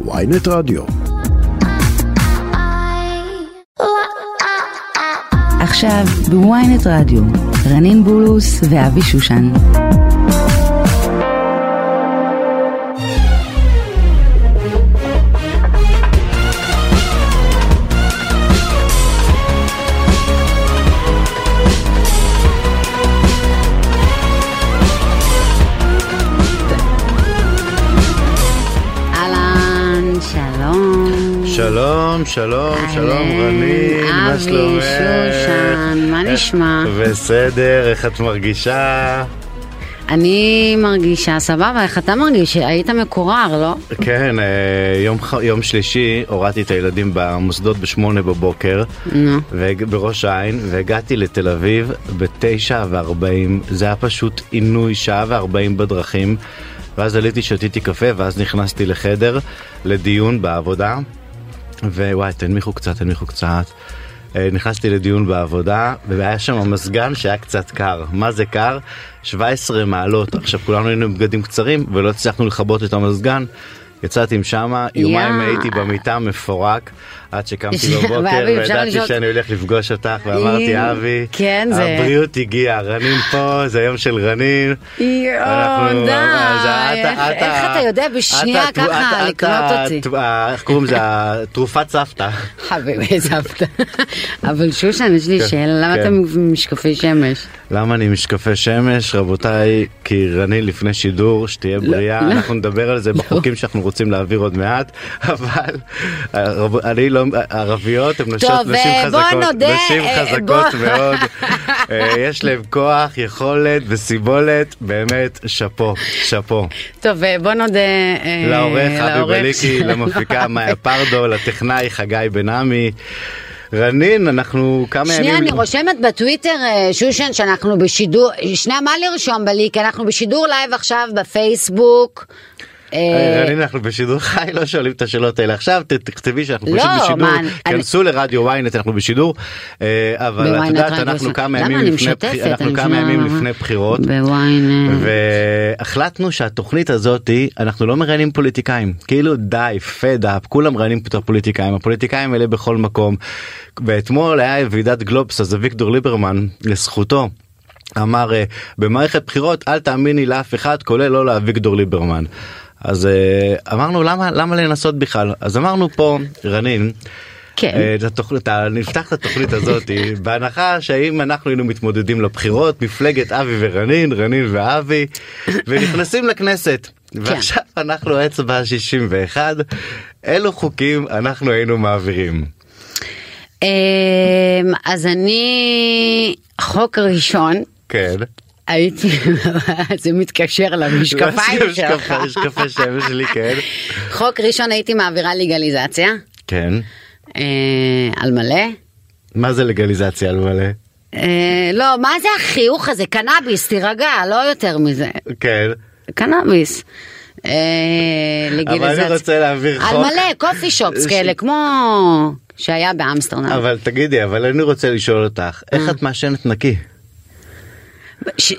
ויינט רדיו. עכשיו בוויינט רדיו, רנין בולוס ואבי שושן. שלום, שלום, שלום אהלן, רנין, מה אבי, שלומך? שושן, מה איך- נשמע? בסדר, איך את מרגישה? אני מרגישה סבבה, איך אתה מרגיש? היית מקורר, לא? כן, אה, יום, יום שלישי הורדתי את הילדים במוסדות בשמונה בבוקר נו. בראש העין והגעתי לתל אביב בתשע וארבעים זה היה פשוט עינוי שעה וארבעים בדרכים ואז עליתי שתיתי קפה ואז נכנסתי לחדר לדיון בעבודה ווואי תנמיכו קצת תנמיכו קצת. אה, נכנסתי לדיון בעבודה והיה שם מזגן שהיה קצת קר. מה זה קר? 17 מעלות. עכשיו כולנו היינו בגדים קצרים ולא הצלחנו לכבות את המזגן. יצאתי משם, יומיים יא. הייתי במיטה מפורק עד שקמתי בבוקר וידעתי שאני הולך לפגוש אותך ואמרתי אבי, כן, זה- הבריאות הגיעה, רנין פה, זה יום של רנין. יואו, די, איך- אתה יודע בשנייה ככה לקנות אותי? איך קוראים לזה? תרופת סבתא. חביבי, סבתא. אבל שושן, יש לי כן, שאלה, למה כן. אתה משקפי שמש? למה אני משקפי שמש? רבותיי, כי רנין לפני שידור, שתהיה בריאה, לא. אנחנו נדבר על זה בחוקים שאנחנו רוצים להעביר עוד מעט, אבל הרב- אני לא, ערביות הן נשים אה, חזקות, נודה, נשים אה, חזקות בוא. מאוד, אה, יש להם כוח, יכולת וסיבולת, באמת שאפו, שאפו. טוב, אה, בוא נודה אה, לעורך אבי בליקי. למפיקה מאיה פרדו, לטכנאי חגי בן עמי. רנין, אנחנו כמה ימים... שנייה, אני רושמת בטוויטר, אה, שושן, שאנחנו בשידור, שנייה, מה לרשום בליק? אנחנו בשידור live עכשיו בפייסבוק. אה, רנין, אנחנו בשידור חי, לא שואלים את השאלות האלה עכשיו, תכתבי שאנחנו לא, פשוט בשידור, מה, אני- כנסו לרדיו ynet, אנחנו בשידור, אה, אבל את יודעת, אנחנו. כמה? ימים לפני בחירות. והחלטנו שהתוכנית הזאת אנחנו לא מראיינים פוליטיקאים כאילו די פד אפ כולם מראיינים את הפוליטיקאים הפוליטיקאים האלה בכל מקום. ואתמול היה ועידת גלובס אז אביגדור ליברמן לזכותו. אמר אה, במערכת בחירות אל תאמיני לאף אחד כולל לא לאביגדור ליברמן. אז אה, אמרנו למה למה לנסות בכלל אז אמרנו פה רנין. כן. אה, התוכנית, נפתח את התוכנית הזאת בהנחה שאם אנחנו היינו מתמודדים לבחירות מפלגת אבי ורנין רנין ואבי ונכנסים לכנסת ועכשיו אנחנו אצבע 61 אילו חוקים אנחנו היינו מעבירים. אמ, אז אני, חוק ראשון, כן. הייתי, זה מתקשר למשקפיים שלך. משקפי שמש שלי כן. חוק ראשון הייתי מעבירה לגליזציה, כן. אה, על מלא. מה זה לגליזציה על מלא? אה, לא, מה זה החיוך הזה? קנאביס, תירגע, לא יותר מזה. כן. קנאביס. אה, אבל לגליזציה. אני רוצה להעביר על חוק. מלא, קופי שופס כאלה, כמו שהיה באמסטרדם. אבל תגידי אבל אני רוצה לשאול אותך איך את מעשנת נקי?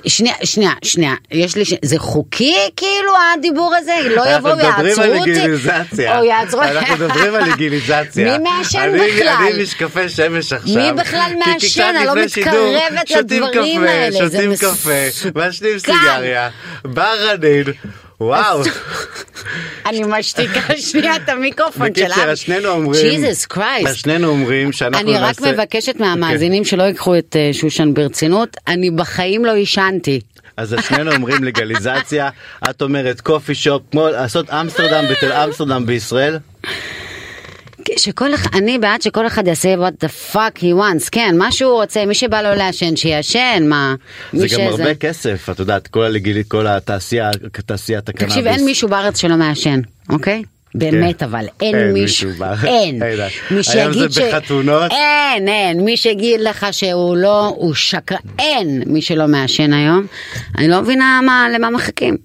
שנייה, שנייה, שנייה, יש לי, ש... זה חוקי כאילו הדיבור הזה? לא אנחנו יבואו מדברים ויעצרו על אותי? לגיליזציה. או יעצרו... אנחנו מדברים על לגיליזציה. מי מעשן אני- בכלל? אני משקפי שמש עכשיו. מי בכלל מעשן? אני לא מתקרבת שותים לדברים קפה, האלה, שותים. קפה, מעשנים סיגריה, בא רנין, וואו. אני משתיקה שנייה את המיקרופון של בקיצר, שנינו אומרים, ג'יזוס קרייסט. שנינו אומרים שאנחנו אני רק נעשה- מבקשת מהמאזינים שלא ייקחו את אה, שושן ברצינות, אני בחיים לא עישנתי. אז שנינו אומרים לגליזציה, את אומרת קופי שופ, כמו לעשות אמסטרדם בתל אמסטרדם בישראל. שכל אחד, אני בעד שכל אחד יעשה what the fuck he wants, כן, מה שהוא רוצה, מי שבא לו לעשן, שיעשן, מה, זה מי גם הרבה כסף, את יודעת, כל הלגילית, כל התעשייה, תעשיית הקנאביס. תקשיב, אין מישהו בארץ שלא מעשן, אוקיי? באמת אבל, אין כן. מישהו. אין. אין. מי זה שיגיד בחתונות. אין, אין. מי שיגיד לך שהוא לא, הוא שקר... אין מי שלא מעשן היום. אני לא מבינה מה, למה מחכים.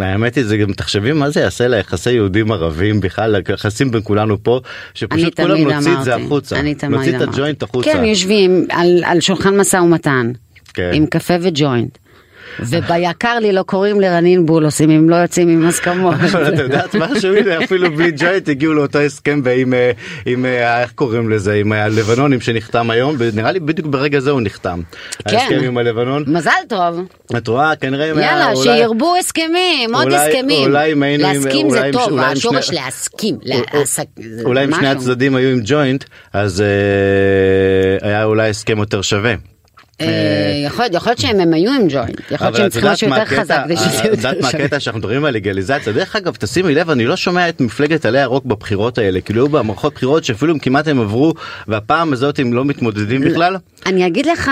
האמת היא זה גם תחשבי מה זה יעשה ליחסי יהודים ערבים בכלל ליחסים בין כולנו פה שפשוט כולם נוציא את זה החוצה נוציא את. הג'וינט החוצה. כן, יושבים על, על שולחן משא ומתן, כן. עם קפה וג'וינט. וביקר לי לא קוראים לרנין בולוס אם הם לא יוצאים עם הסכמות. אבל את יודעת משהו, הנה אפילו בלי ג'וינט הגיעו לאותו הסכם עם, אה, עם, אה, איך קוראים לזה, עם הלבנונים שנחתם היום, ונראה לי בדיוק ברגע זה הוא נחתם. כן. ההסכם עם הלבנון. מזל טוב. את רואה, כנראה... יאללה, שירבו הסכמים, עוד אולי- הסכמים. אולי אם היינו עם- להסכים זה טוב, השורש להסכים. אולי אם שני. הצדדים היו עם ג'וינט, אז אה, היה אולי הסכם יותר שווה. אה, יכול להיות- יכול להיות שהם הם היו עם ג'וינט, יכול להיות שהם צריכים משהו יותר? חזק שזה את יודעת מה. הקטע שאנחנו מדברים על לגליזציה? דרך אגב, תשימי לב, אני לא שומע את מפלגת עלי ירוק בבחירות האלה, כאילו היו במערכות בחירות שאפילו אם כמעט הם עברו, והפעם הזאת הם לא מתמודדים בכלל. אני אגיד לך,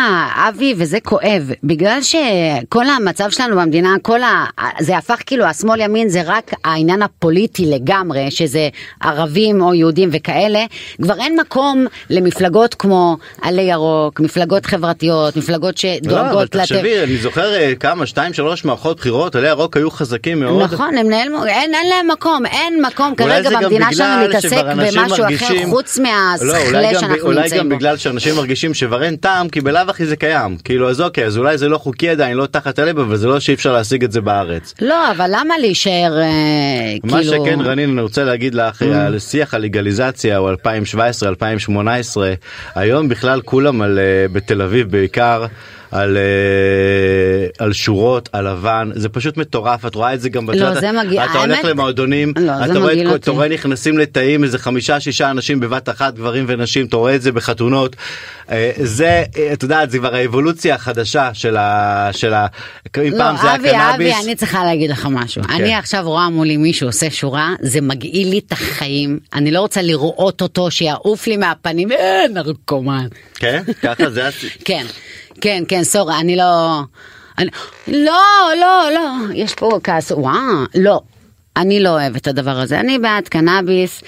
אבי, וזה כואב, בגלל שכל המצב שלנו במדינה, כל ה... זה הפך כאילו, השמאל ימין זה רק העניין הפוליטי לגמרי, שזה ערבים או יהודים וכאלה, כבר אין מקום למפלגות כמו עלי ירוק, מפלגות חברתיות, מפלגות לא, אבל שדואגות תחשבי, אני זוכר אה, כמה, שתיים, שלוש מערכות בחירות, עלי ירוק היו חזקים מאוד. נכון, הם נעלמו, אין, אין להם מקום, אין מקום אולי כרגע גם במדינה שלנו להתעסק במשהו אחר מרגישים- חוץ לא, אולי מהסכלה גם, שאנחנו אולי נמצאים גם בו. בגלל שאנשים מרגישים שכבר אין טעם כי בלאו הכי זה קיים כאילו אז אוקיי אז אולי זה לא חוקי עדיין לא תחת הלב אבל זה לא שאי אפשר להשיג את זה בארץ. לא, אבל למה להישאר, אה, מה כאילו... שכן רנין אני רוצה להגיד לך על שיח הלגליזציה הוא 2017 2018 היום בכלל כולם על אה, בתל אביב בעיקר. Jahre. על, אה, על שורות, על לבן, זה פשוט מטורף, את רואה את זה גם לא, בצד, זה מגעיל- אתה הולך האמת- למועדונים, לא, אתה רואה את. אתה רואה נכנסים לתאים איזה חמישה שישה אנשים בבת אחת, גברים ונשים, אתה רואה את זה בחתונות, אה, זה, אה, את יודעת, זה כבר האבולוציה החדשה של ה... של ה... אם לא, פעם זה היה אבי, קנאביס, אבי, אני צריכה להגיד לך משהו. אני עכשיו רואה מולי מישהו עושה שורה, זה מגעיל לי את החיים. אני לא רוצה לראות אותו, שיעוף לי מהפנים, אה, נרקומן. כן, ככה זה, כן, כן, כן, סורי, אני לא... אני... לא, לא, לא, יש פה כעס, וואו, לא. אני לא אוהבת את הדבר הזה, אני בעד קנאביס,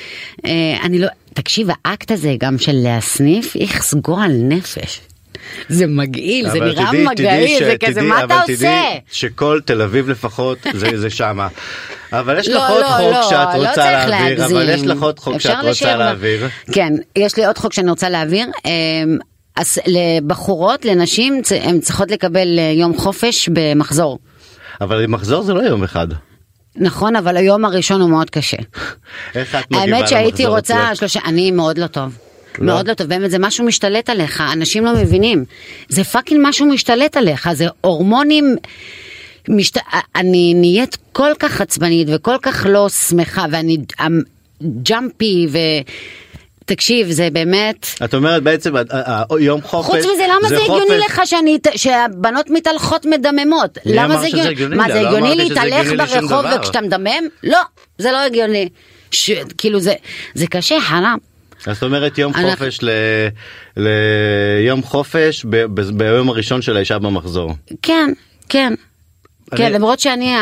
אה, אני לא... תקשיב, האקט הזה גם של להסניף, איכס גועל נפש. זה מגעיל, זה אבל נראה תדעי- מגעיל, תדעי זה ש- כזה, תדעי- מה אבל אתה תדעי עושה? שכל תל אביב לפחות זה זה שמה. אבל יש לך לא, עוד לא, חוק לא, שאת לא רוצה להעביר, אבל. יש לך עוד חוק שאת רוצה להעביר. כן, יש לי עוד חוק שאני רוצה להעביר. אז לבחורות, לנשים, הן צריכות לקבל אה, יום חופש במחזור. אבל מחזור זה לא יום אחד. נכון, אבל היום הראשון הוא מאוד קשה. איך את מגיבה האמת שהייתי למחזור רוצה? שלושה, אני מאוד לא טוב. לא? מאוד לא טוב, באמת זה משהו משתלט עליך, אנשים לא מבינים. זה פאקינג משהו משתלט עליך, זה הורמונים. משת... אני נהיית כל כך עצבנית וכל כך לא שמחה ואני אמ, ג'אמפי ו... תקשיב, זה באמת... את אומרת בעצם יום חופש. חוץ מזה, למה זה הגיוני לך שאני, שהבנות מתהלכות מדממות? למה זה הגיוני? מה, לא, זה לא הגיוני להתהלך ברחוב. וכשאתה מדמם? לא, זה לא הגיוני. ש... כאילו זה, זה קשה, חרם. זאת אומרת יום אנחנו- חופש ל... ליום חופש ב... ב... ביום הראשון של האישה במחזור. כן, כן. אני- כן, למרות שאני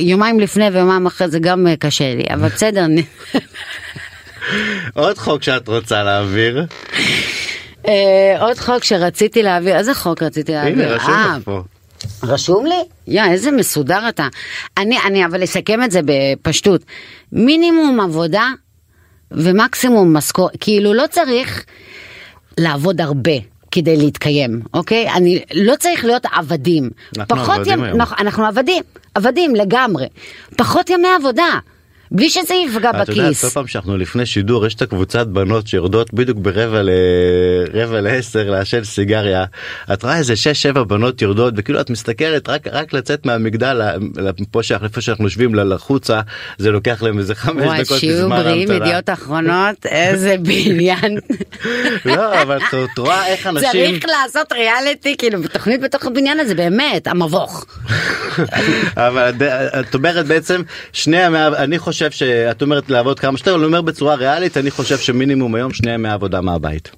יומיים לפני ויומיים אחרי זה גם קשה לי, אבל בסדר. עוד חוק שאת רוצה להעביר. אה, עוד חוק שרציתי להעביר, איזה חוק רציתי להעביר? הנה רשום אה, לך פה. רשום לי? יא, איזה מסודר אתה. אני, אני אבל אסכם את זה בפשטות. מינימום עבודה ומקסימום משכורת, כאילו לא צריך לעבוד הרבה. כדי להתקיים, אוקיי? אני לא צריך להיות עבדים. אנחנו פחות עבדים ימ- היום. אנחנו, אנחנו עבדים, עבדים לגמרי. פחות ימי עבודה, בלי שזה יפגע את יודעת, בכיס. כל פעם שאנחנו לפני שידור יש את הקבוצת בנות שיורדות בדיוק ברבע ל... רבע לעשר לעשן סיגריה. את רואה איזה שש שבע בנות יורדות וכאילו את מסתכלת רק רק לצאת מהמגדל ל- ל- פה שאנחנו איפה שאנחנו יושבים לחוצה זה לוקח להם איזה חמש וואי, דקות שיהיו בזמן בריאים, ההמתנה. ידיעות אחרונות, איזה בניין. לא אבל את- רואה איך אנשים צריך לעשות ריאליטי, כאילו, תוכנית בתוך הבניין הזה, באמת, המבוך. אבל את- אומרת בעצם שני אני חושב שאת אומרת לעבוד כמה שיותר אני אומר בצורה ריאלית אני חושב שמינימום היום שני ימי עבודה מהבית.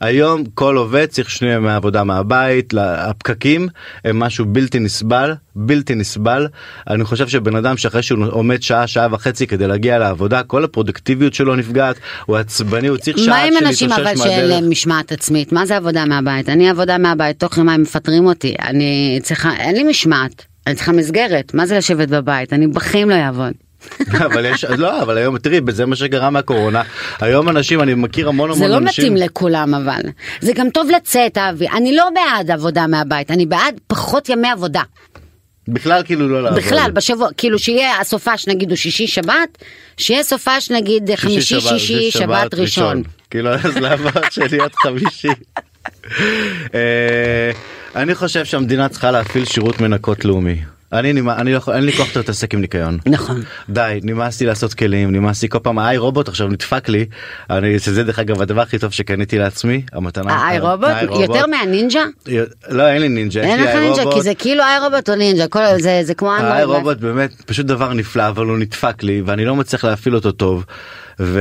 היום כל עובד צריך שני ימי עבודה מהבית הפקקים הם משהו בלתי נסבל בלתי נסבל אני חושב שבן אדם שאחרי שהוא עומד שעה שעה וחצי כדי להגיע לעבודה כל הפרודקטיביות שלו נפגעת הוא עצבני הוא צריך מה שעה עם של אנשים להתאושש אבל שאין מהדרך. להם משמעת עצמית? מה זה עבודה מהבית? אני עבודה מהבית, תוך יומיים מפטרים אותי. אני צריכה, אין לי משמעת. אני צריכה מסגרת. מה זה לשבת בבית? אני בחיים לא אעבוד. אבל יש לא אבל היום תראי זה מה שגרם מהקורונה היום אנשים אני מכיר המון המון זה לא אנשים. מתאים לכולם אבל. זה גם טוב לצאת, אבי. אני לא בעד עבודה מהבית, אני בעד פחות ימי עבודה. בכלל כאילו לא לעבוד. בכלל בשבוע כאילו שיהיה הסופש נגיד הוא שישי שבת שיהיה סופש נגיד חמישי שבת, שישי שבת ראשון. כאילו אז למה שלי עד חמישי. אה, אני חושב שהמדינה צריכה להפעיל שירות מנקות לאומי. אני, נמא- אני לא יכול, אין לי כוח יותר להתעסק עם ניקיון. נכון. די, נמאס לי לעשות כלים, נמאס לי כל פעם, האי רובוט עכשיו נדפק לי, אני, שזה דרך אגב הדבר הכי טוב שקניתי לעצמי, המתנה. האי רובוט האי יותר מהנינג'ה? לא, אין לי נינג'ה, אין לך נינג'ה רובוט. כי זה כאילו האי רובוט או נינג'ה זה זה כמו האי אנדרואיד. רובוט באמת פשוט דבר נפלא אבל הוא נדפק לי ואני לא מצליח להפעיל אותו טוב. ו...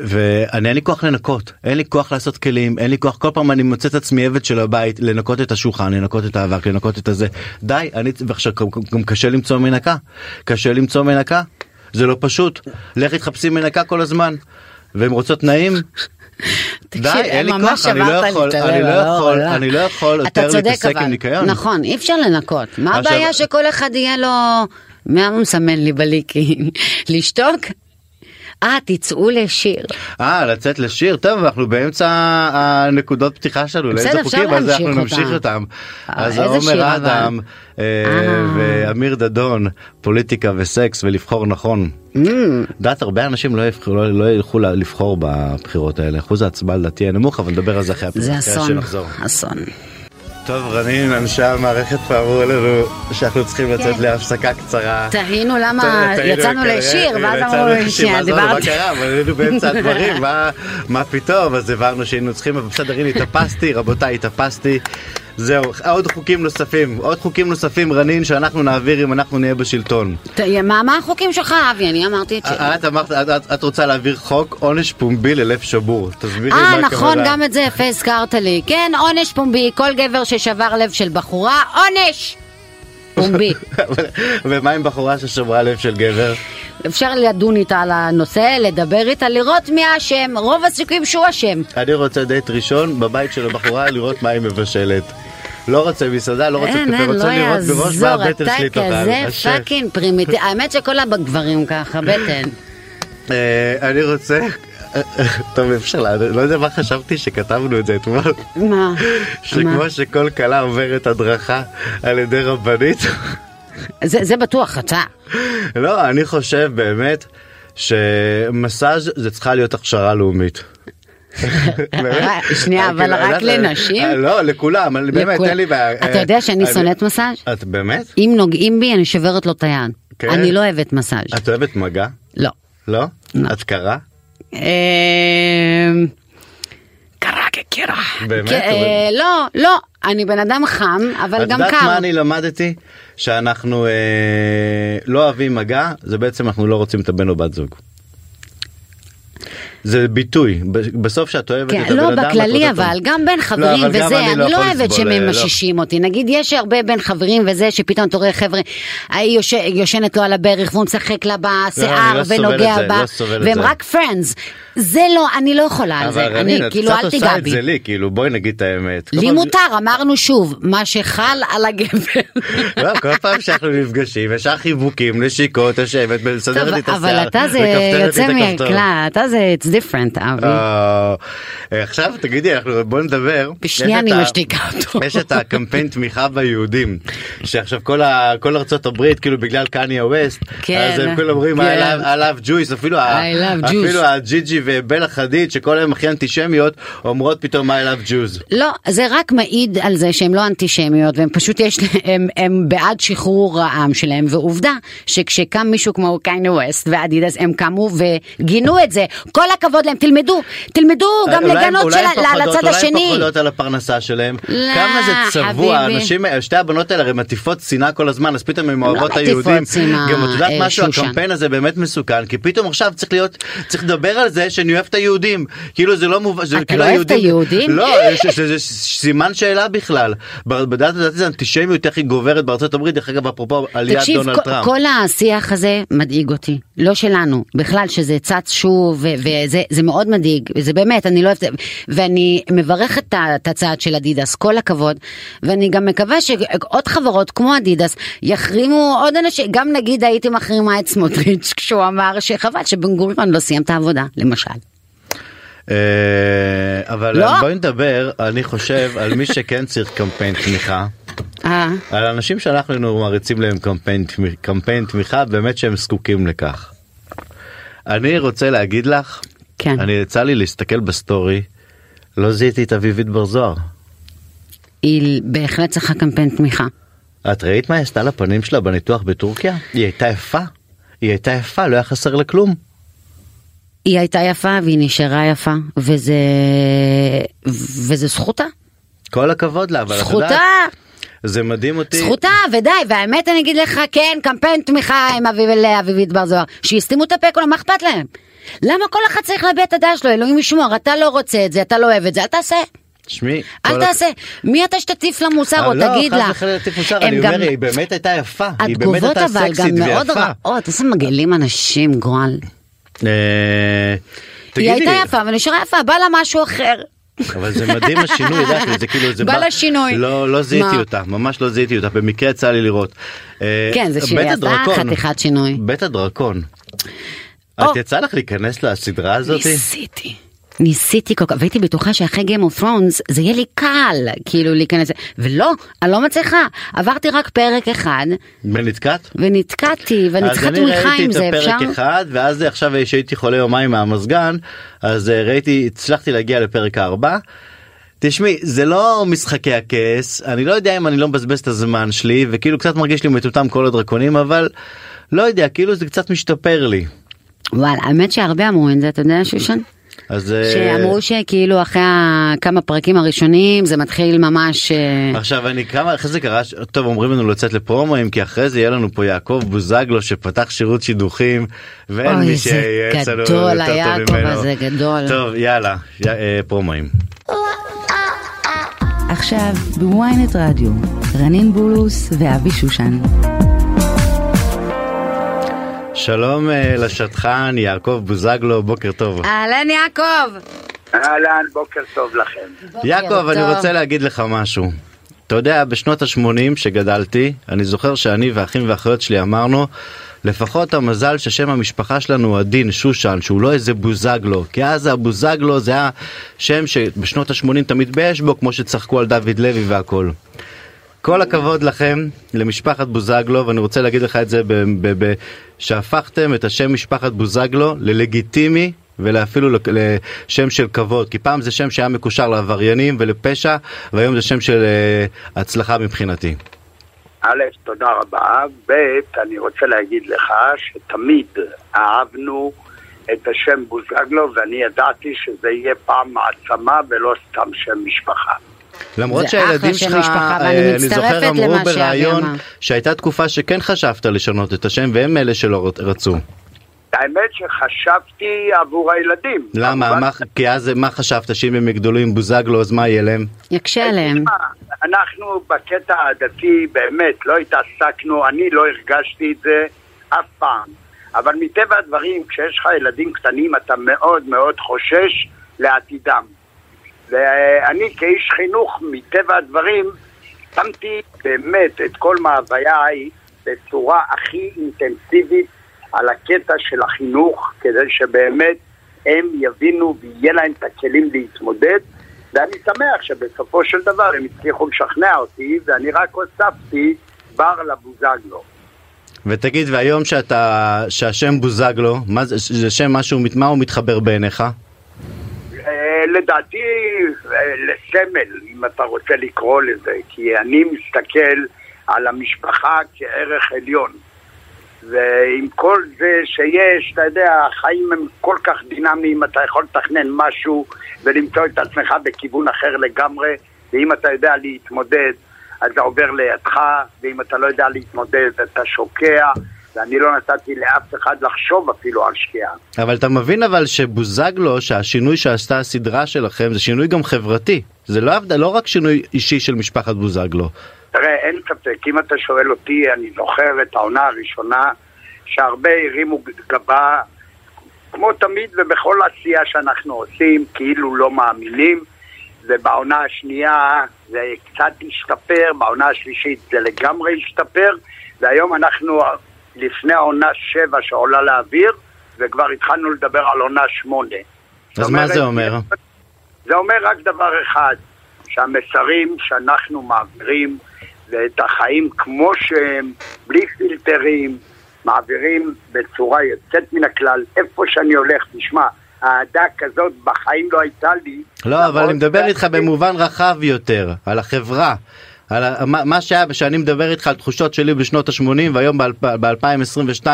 ואני אין לי כוח לנקות. אין לי כוח לעשות כלים אין לי כוח כל פעם אני מוצא את עצמי עבד של הבית לנקות את השולחן לנקות את האבק לנקות את הזה. די אני ועכשיו גם- קשה למצוא מנקה. קשה למצוא מנקה. זה לא פשוט. לכי תחפשי מנקה כל הזמן. והן רוצות תנאים די תקשיב, אין לי כוח. אני לא יכול אני לא לא, יכול לא. אני לא יכול יותר להתעסק עם ניקיון. נכון אי אפשר לנקות. מה הבעיה שכל אחד יהיה לו מה הוא מסמן לי בליקי לשתוק. אה תצאו לשיר. אה לצאת לשיר טוב אנחנו באמצע הנקודות פתיחה שלנו לאיזה חוקים אז אנחנו נמשיך אותם. אה, אז עומר? אדם אה, אה. ואמיר דדון פוליטיקה וסקס ולבחור נכון. Mm. דעת הרבה אנשים לא לא- לא ילכו לבחור בבחירות האלה אחוז ההצבעה לדעתי יהיה נמוך אבל נדבר על זה אחרי זה אחרי אסון. אסון. טוב רנין אנשי המערכת פה אמרו לנו שאנחנו צריכים לצאת להפסקה קצרה. תהינו למה יצאנו כנראה, לשיר ואז יצאנו אמרו שנייה ואז אמרנו, מה דיברתי. קרה אבל היינו באמצע הדברים מה פתאום אז הבנו שהיינו צריכים אבל בסדר הנה התאפסתי רבותיי התאפסתי. זהו עוד חוקים נוספים עוד חוקים נוספים רנין שאנחנו נעביר אם אנחנו נהיה בשלטון. מה מה החוקים שלך אבי אני אמרתי את שלי. את אמרת את- את- רוצה להעביר חוק עונש פומבי ללב שבור תסבירי מה אה הכוונה. נכון גם את זה יפה הזכרת לי כן עונש פומבי כל גבר ששבר לב של בחורה עונש פומבי ומה עם בחורה ששברה לב של גבר? אפשר לדון איתה על הנושא לדבר איתה לראות מי האשם רוב הסיכויים שהוא אשם אני רוצה דייט ראשון בבית של הבחורה לראות מה היא מבשלת. לא רוצה מסעדה, לא רוצה אין, קפה, אין, רוצה לא לראות מראש מה יעזור, הבטן אתה שלי תאכל. כזה השף. fucking פרימיטיבי, האמת שכל הגברים ככה, בטן. אה, אני רוצה... טוב אפשר, לא יודע מה חשבתי שכתבנו את זה אתמול. מה? שכמו שכל כלה עוברת הדרכה על ידי רבנית. זה זה בטוח, אתה. לא, אני חושב באמת שמסאז' זה צריכה להיות הכשרה לאומית. שנייה, אבל כאילו, רק לנשים? אה, לא, לכולם, באמת, אין לי בעיה. אתה יודע שאני אני- שונאת מסאז'? את באמת? אם נוגעים בי אני שוברת לו את היד. כן? אני לא אוהבת מסאז'. את אוהבת מגע? לא. לא? לא. את קרה? אמ, קרה כקרח. באמת? אה, לא, לא, אני בן אדם חם, אבל את גם יודעת קר. מה אני למדתי? שאנחנו אה, לא אוהבים מגע, זה בעצם אנחנו לא רוצים את הבן או בת זוג. זה ביטוי, בסוף שאת אוהבת כן, את הבן לא אדם, את בכללי אבל, אותו. גם בין חברים אבל גם וזה, אני אני לא לא יכול אוהבת אה, לא. משישים אותי. נגיד יש הרבה בין חברים וזה, שפתאום אתה רואה חבר'ה, ההיא יוש- יושנת לו על הברך והוא משחק לה בשיער לא ונוגע זה, בה, לא והם זה. רק פרנדס. זה לא, אני לא יכולה על זה, אני רנין, את כאילו אל תיגע בי. זה לי, כאילו בואי נגיד את האמת. לי מותר, אמרנו שוב, מה שחל על הגבר. לא, כל פעם שאנחנו נפגשים, ישר חיבוקים, נשיקות, יושבת, מסדרת לי את השיער. אבל אתה זה יוצא. מהכלל, אתה זה different, אבי. אה, עכשיו תגידי, אנחנו בוא נדבר. בשנייה אני משתיקה אותו. יש את הקמפיין תמיכה ביהודים, שעכשיו כל ה- כל ארצות הברית, כאילו בגלל קניה ווסט, כן, אז הם כאילו אומרים I love- I love Jews, אפילו אפילו. הג'יג'י ובלה חדיד, שכל היום הכי אנטישמיות, אומרות פתאום I love Jews. לא, זה רק מעיד על זה שהן לא אנטישמיות והם פשוט יש הם בעד שחרור העם שלהם ועובדה שכשקם מישהו כמו קיינה ווסט ואדידס הם קמו וגינו את זה כל הכבוד להם תלמדו תלמדו גם אולי- לגנות של, פוחדות- לצד אולי הן השני. פוחדות על הפרנסה שלהם. לא, כמה זה צבוע, חביבי. אנשים, שתי הבנות האלה הרי מטיפות שנאה כל הזמן, אז פתאום הן אוהבות את היהודים. גם את יודעת אה, משהו. הקמפיין הזה באמת מסוכן, כי פתאום עכשיו צריך להיות, צריך לדבר על זה שאני אוהב את היהודים. כאילו זה לא מובן, אתה כאילו לא אוהב את היהודים? לא, זה סימן שאלה בכלל. בדעת לדעתי זה אנטישמיות הכי גוברת בארצות הברית, דרך אגב אפרופו עליית תקשיב, דונלד טראמפ. כל השיח הזה מדאיג אותי, לא שלנו, בכלל שזה צץ שוב, וזה זה מאוד מדאיג, זה באמת, אני לא אוהבת, ואני מברכת את הצעד של אדידס, כל הכבוד, ואני גם מקווה שעוד חברות כמו אדידס יחרימו עוד אנשים, גם נגיד הייתי מחרימה את סמוטריץ' כשהוא אמר שחבל שבן גוריון לא סיים את העבודה, למשל. אה, אבל לא. בואי נדבר, אני חושב, על מי שכן צריך קמפיין תמיכה. אה, על אנשים שאנחנו מריצים להם קמפיין, קמפיין תמיכה באמת שהם זקוקים לכך. אני רוצה להגיד לך, כן. אני יצא לי להסתכל בסטורי, לא זיהיתי את אביבית בר זוהר. היא בהחלט צריכה קמפיין תמיכה. את ראית מה היא עשתה לפנים שלה בניתוח בטורקיה? היא הייתה יפה. היא הייתה יפה, לא היה חסר לה כלום. היא הייתה יפה והיא נשארה יפה, וזה... וזה זכותה. כל הכבוד לה, אבל את זכותה, יודעת, זה מדהים אותי. זכותה, ודי, והאמת אני אגיד לך, כן, קמפיין תמיכה עם אביב לאביבית בר זוהר, שיסתימו את הפה כולם, מה אכפת להם? למה כל אחד צריך להביע את הדעה שלו, אלוהים ישמור, אתה לא רוצה את זה, אתה לא אוהב את זה, אל תעשה. שמי, אל תעשה. מי אתה שתטיף לה מוסר או לא, תגיד לה? וחלילה להטיף מוסר, הם אני גם- אומר, היא באמת הייתה יפה. היא באמת התגובות הייתה אבל גם סקסית מאוד ויפה. רעות, איזה מגעילים אנשים, גועל. אה, היא הייתה יפה ונשארה יפה, בא לה משהו אחר. אבל זה מדהים השינוי, יודעת, זה כאילו, זה בא לה שינוי. לא, לא זיהיתי? אותה, ממש לא זיהיתי אותה, במקרה יצא לי לראות. אה, כן, זה שהיא עשתה חתיכת שינוי. בית הדרקון. את יצא לך להיכנס לסדרה הזאת? ניסיתי. ניסיתי כל כך, והייתי בטוחה שאחרי Game of Thrones זה יהיה לי קל, כאילו להיכנס, ולא, אני לא מצליחה. עברתי רק פרק אחד, ונתקעת? ונתקעתי, ואני צריכה אז אני תמיכה עם זה, ראיתי את אפשר? הפרק אחד ואז עכשיו שהייתי חולה יומיים מהמזגן אז אה, ראיתי הצלחתי להגיע לפרק הארבע. תשמעי זה לא משחקי הכס אני לא יודע אם אני לא מבזבז את הזמן שלי וכאילו קצת מרגיש לי מטומטם כל הדרקונים אבל לא יודע כאילו זה קצת משתפר לי. וואלה, האמת שהרבה אמרו את זה, אתה יודע שושן? אז אה, שאמרו שכאילו אחרי כמה פרקים הראשונים זה מתחיל ממש... אה, עכשיו אני כמה אחרי זה קרה טוב אומרים לנו לצאת לפרומואים כי אחרי זה יהיה לנו פה יעקב בוזגלו שפתח שירות שידוכים ואין אוי, מי זה שייעץ לנו גדול, יותר טוב היעקב ממנו. הזה גדול. טוב יאללה יא- אה, פרומואים. עכשיו בוויינט רדיו, רנין בולוס ואבי שושן. שלום אה, לשטחן יעקב בוזגלו בוקר טוב. אהלן יעקב! אהלן, בוקר טוב לכם. יעקב אני. רוצה להגיד לך משהו. אתה יודע בשנות ה-80 שגדלתי אני זוכר שאני והאחים והאחיות שלי אמרנו לפחות המזל ששם המשפחה שלנו הוא עדין שושן שהוא לא איזה בוזגלו כי אז הבוזגלו זה היה שם שבשנות ה-80 תמיד באש בו כמו שצחקו על דוד לוי והכל. כל הכבוד לכם למשפחת בוזגלו ואני רוצה להגיד לך את זה שהפכתם את השם משפחת בוזגלו ללגיטימי ואפילו לשם של כבוד כי פעם זה שם שהיה מקושר לעבריינים ולפשע והיום זה שם של אה, הצלחה מבחינתי. א', תודה רבה. ב', אני רוצה להגיד לך שתמיד אהבנו את השם בוזגלו, ואני ידעתי שזה יהיה פעם מעצמה ולא סתם שם משפחה. למרות שהילדים שלך, אה, אני זוכר אמרו בריאיון. שהייתה תקופה שכן חשבת לשנות את השם והם אלה שלא רצו. האמת שחשבתי עבור הילדים. למה? כמובן, מה- כי אז מה חשבת שאם הם יגדלו עם בוזגלו אז מה יהיה להם? יקשה עליהם. אנחנו בקטע הדתי באמת לא התעסקנו, אני לא הרגשתי את זה אף פעם. אבל מטבע הדברים, כשיש לך ילדים קטנים, אתה מאוד מאוד חושש לעתידם. ואני כאיש חינוך, מטבע הדברים, שמתי באמת את כל מאווייי בצורה הכי אינטנסיבית על הקטע של החינוך, כדי שבאמת הם יבינו ויהיה להם את הכלים להתמודד. ואני שמח שבסופו של דבר הם הצליחו לשכנע אותי, ואני רק הוספתי בר לבוזגלו. ותגיד, והיום שאתה, שהשם בוזגלו, מה זה, זה שם משהו, מה הוא מתחבר בעיניך? לדעתי אה, לסמל, אם אתה רוצה לקרוא לזה, כי אני מסתכל על המשפחה כערך עליון. ועם כל זה שיש, אתה יודע, החיים הם כל כך דינמיים, אתה יכול לתכנן משהו ולמצוא את עצמך בכיוון אחר לגמרי, ואם אתה יודע להתמודד, אז זה עובר לידך, ואם אתה לא יודע להתמודד, אתה שוקע, ואני לא נתתי לאף אחד לחשוב אפילו על שקיעה. אבל אתה מבין אבל שבוזגלו, שהשינוי שעשתה הסדרה שלכם זה שינוי גם חברתי. זה לא, לא רק שינוי אישי של משפחת בוזגלו. תראה, אין ספק, אם אתה שואל אותי, אני זוכר את העונה הראשונה, שהרבה הרימו גבה, כמו תמיד ובכל עשייה שאנחנו עושים, כאילו לא מאמינים, ובעונה השנייה זה קצת השתפר, בעונה השלישית זה לגמרי השתפר, והיום אנחנו לפני העונה שבע שעולה לאוויר, וכבר התחלנו לדבר על עונה שמונה. אז מה זה אומר? זה אומר רק דבר אחד, שהמסרים שאנחנו מעבירים ואת החיים כמו שהם, בלי פילטרים, מעבירים בצורה יוצאת מן הכלל. איפה שאני הולך, תשמע, אהדה כזאת בחיים לא הייתה לי. לא, אבל אני מדבר איתך במובן רחב יותר, על החברה. על מה- שהיה, שאני מדבר איתך על תחושות שלי בשנות ה-80 והיום ב-2022,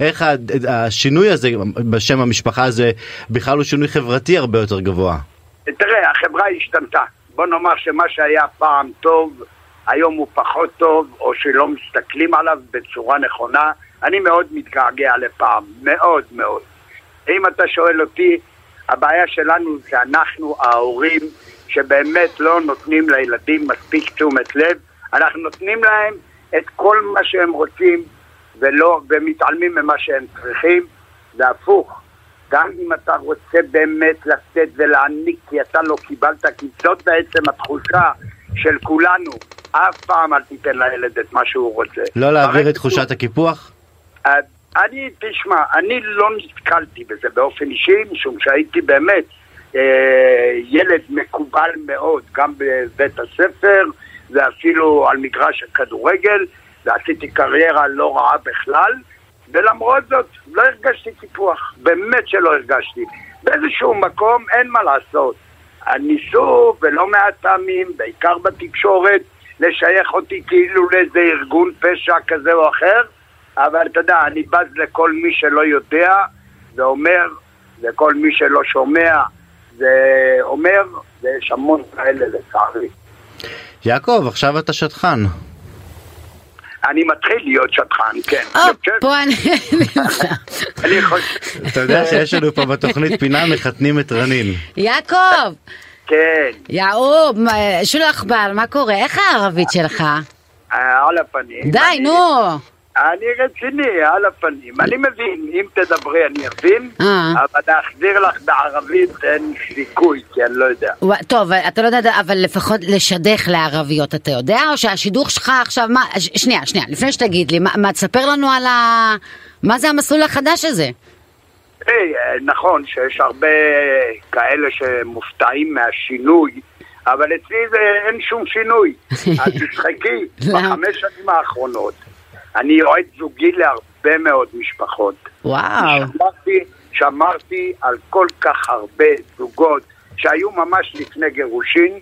איך השינוי הזה בשם המשפחה הזה בכלל הוא שינוי חברתי הרבה יותר גבוה. תראה, החברה השתנתה. בוא נאמר שמה שהיה פעם טוב, היום הוא פחות טוב, או שלא מסתכלים עליו בצורה נכונה. אני מאוד מתגעגע לפעם, מאוד מאוד. אם אתה שואל אותי, הבעיה שלנו זה אנחנו, ההורים, שבאמת לא נותנים לילדים מספיק תשומת לב. אנחנו נותנים להם את כל מה שהם רוצים, ולא, ומתעלמים ממה שהם צריכים, והפוך. גם אם אתה רוצה באמת לתת ולהעניק כי אתה לא קיבלת, כי זאת בעצם התחושה של כולנו. אף פעם אל תיתן לילד את מה שהוא רוצה. לא להעביר את תחושת הקיפוח? אני, תשמע, אני לא נתקלתי בזה באופן אישי, משום שהייתי באמת ילד מקובל מאוד, גם בבית הספר ואפילו על מגרש הכדורגל, ועשיתי קריירה לא רעה בכלל, ולמרות זאת לא הרגשתי קיפוח, באמת שלא הרגשתי. באיזשהו מקום אין מה לעשות. ניסו, ולא מעט פעמים, בעיקר בתקשורת, לשייך אותי כאילו לאיזה ארגון פשע כזה או אחר, אבל אתה יודע, אני בז לכל מי שלא יודע ואומר, וכל מי שלא שומע ואומר, ויש המון כאלה לצערי. יעקב, עכשיו אתה שטחן. אני מתחיל להיות שטחן, כן. או, חושב- פה אני נמצא. אני חושב, אתה יודע שיש לנו פה בתוכנית פינה מחתנים את רנין. יעקב! כן, יעוב, שולח בעל, מה קורה? איך הערבית שלך? אה, על הפנים. די, נו. אני רציני, על הפנים. אני מבין, אם תדברי אני אבין, אה. אבל להחזיר לך בערבית אין סיכוי, כי אני לא יודע. טוב, אתה לא יודע, אבל לפחות לשדך לערביות אתה יודע? או שהשידוך שלך עכשיו, מה, שנייה, שנייה, לפני שתגיד לי, מה, תספר לנו על ה... מה זה המסלול החדש הזה? היי, אה, נכון שיש הרבה כאלה שמופתעים מהשינוי, אבל אצלי זה אין שום שינוי. אז תשחקי? בחמש שנים האחרונות אני יועץ זוגי להרבה מאוד משפחות. וואו. שמרתי, שמרתי על כל כך הרבה זוגות שהיו ממש לפני גירושין,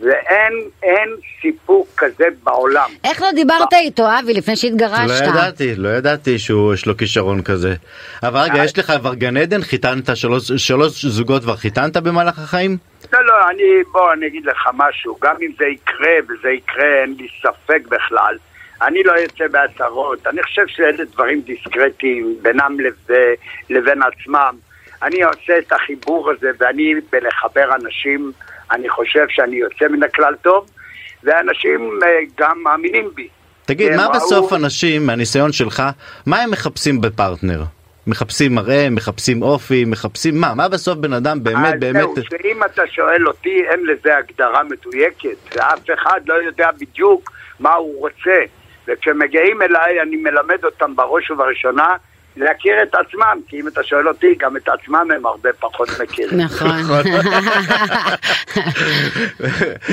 ואין אין סיפוק כזה בעולם. איך לא דיברת איתו, אבי, לפני לא שהתגרשת? ידעתי, לא ידעתי שיש לו כישרון כזה. אבל רגע, יש לך כבר גן עדן? חיתנת שלוש שלוש זוגות כבר חיתנת במהלך החיים? לא, לא, אני, בוא, אני אגיד לך משהו, גם אם זה יקרה, וזה יקרה, אין לי ספק בכלל, אני לא יוצא בהצהרות, אני חושב שאלה דברים דיסקרטיים בינם לב- לבין עצמם. אני עושה את החיבור הזה, ואני בלחבר אנשים, אני חושב שאני יוצא מן הכלל טוב, ואנשים אה, גם מאמינים בי. תגיד, מה ראו- בסוף אנשים, מהניסיון שלך, מה הם מחפשים בפרטנר? מחפשים מראה, מחפשים אופי, מחפשים מה? מה בסוף בן אדם באמת באמת... זהו, שאם אתה שואל אותי, אין לזה הגדרה מדויקת, ואף אחד לא יודע בדיוק מה הוא רוצה. וכשמגיעים אליי, אני מלמד אותם בראש ובראשונה להכיר את עצמם, כי אם אתה שואל אותי, גם את עצמם הם הרבה פחות מכירים. נכון.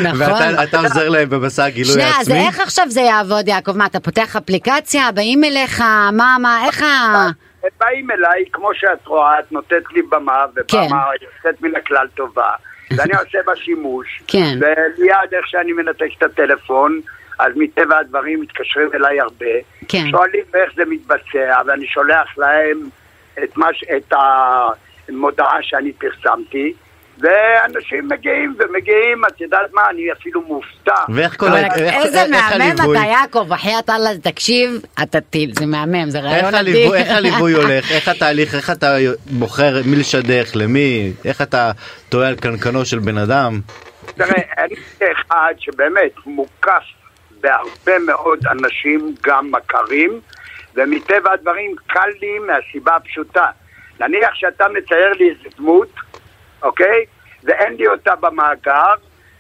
נכון. ואתה אתה עוזר להם במסע הגילוי שנייה, אז העצמי? איך עכשיו זה יעבוד, יעקב? מה, אתה פותח אפליקציה, באים אליך, מה, מה, איך ה... הם באים אליי, כמו שאת רואה, את נותנת לי במה, ובמה כן. יוצאת מן הכלל טובה, ואני עושה בה שימוש, כן. ומיד איך שאני מנתק את הטלפון, אז מטבע הדברים מתקשרים אליי הרבה, כן. שואלים איך זה מתבצע, ואני שולח להם את, מה, ש- את המודעה שאני פרסמתי, ואנשים מגיעים ומגיעים, את יודעת מה, אני אפילו מופתע. ואיך כל אבל ה- איך- איזה מהמם הליווי? אתה, יעקב, בחייאת אללה, תקשיב, אתה טיל, זה מהמם, זה איך רעיון הליווי, אדיר. איך הליווי הולך, איך התהליך, איך אתה בוחר מי לשדך, למי, איך אתה טועה על קנקנו של בן אדם? תראה, אני אחד שבאמת מוקף בהרבה מאוד אנשים, גם מכרים, ומטבע הדברים קל לי מהסיבה הפשוטה. נניח שאתה מצייר לי איזה דמות, אוקיי? ואין לי אותה במאגר,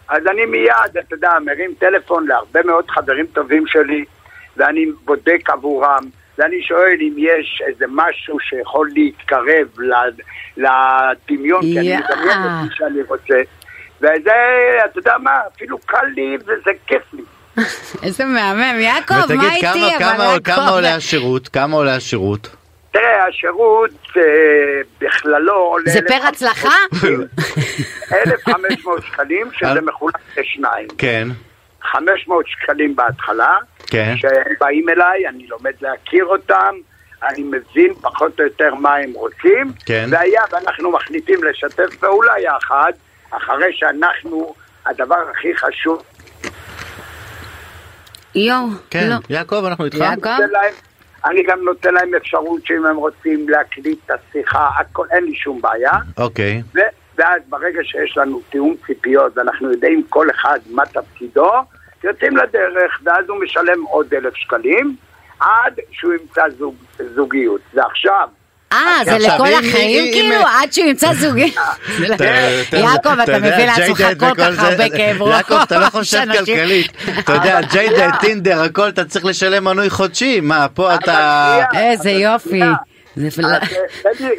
אז אני מיד, אתה יודע, מרים טלפון להרבה מאוד חברים טובים שלי, ואני בודק עבורם, ואני שואל אם יש איזה משהו שיכול להתקרב לדמיון, כי אני יאה. מדמיין את מי שאני רוצה. וזה, אתה יודע מה, אפילו קל לי וזה כיף לי. איזה מהמם, יעקב, מה ותגיד, איתי? כמה- אבל כמה- יעקב- כמה עולה השירות? כמה עולה השירות? תראה, השירות אה, בכללו עולה... זה פר 1,500 הצלחה? 1,500 שקלים, שזה על- מחולק לשניים. כן, 500 שקלים בהתחלה, כן. שהם באים אליי, אני לומד להכיר אותם, אני מבין פחות או יותר מה הם רוצים, כן. והיה ואנחנו מחליטים לשתף פעולה יחד, אחרי שאנחנו, הדבר הכי חשוב, יואו, כן. לא. יעקב, אנחנו איתך. יעקב? אני גם נותן להם אפשרות שאם הם רוצים להקליט את השיחה, הכל, אין לי שום בעיה. אוקיי. ו- ואז ברגע שיש לנו תיאום ציפיות ואנחנו יודעים כל אחד מה תפקידו, יוצאים לדרך, ואז הוא משלם עוד אלף שקלים, עד שהוא ימצא זוג, זוגיות. ועכשיו, אה, זה עכשיו, לכל החיים כאילו? עד שהוא ימצא זוגי? אתה- אתה- יעקב, אתה מביא לעצמך כל כך זה- הרבה כאב ראש. יעקב, אתה לא חושב כלכלית. אתה יודע, ג'יי טינדר, הכל אתה צריך לשלם מנוי חודשי. מה, פה אתה... אבל שנייה, איזה יופי. זה אה, לי-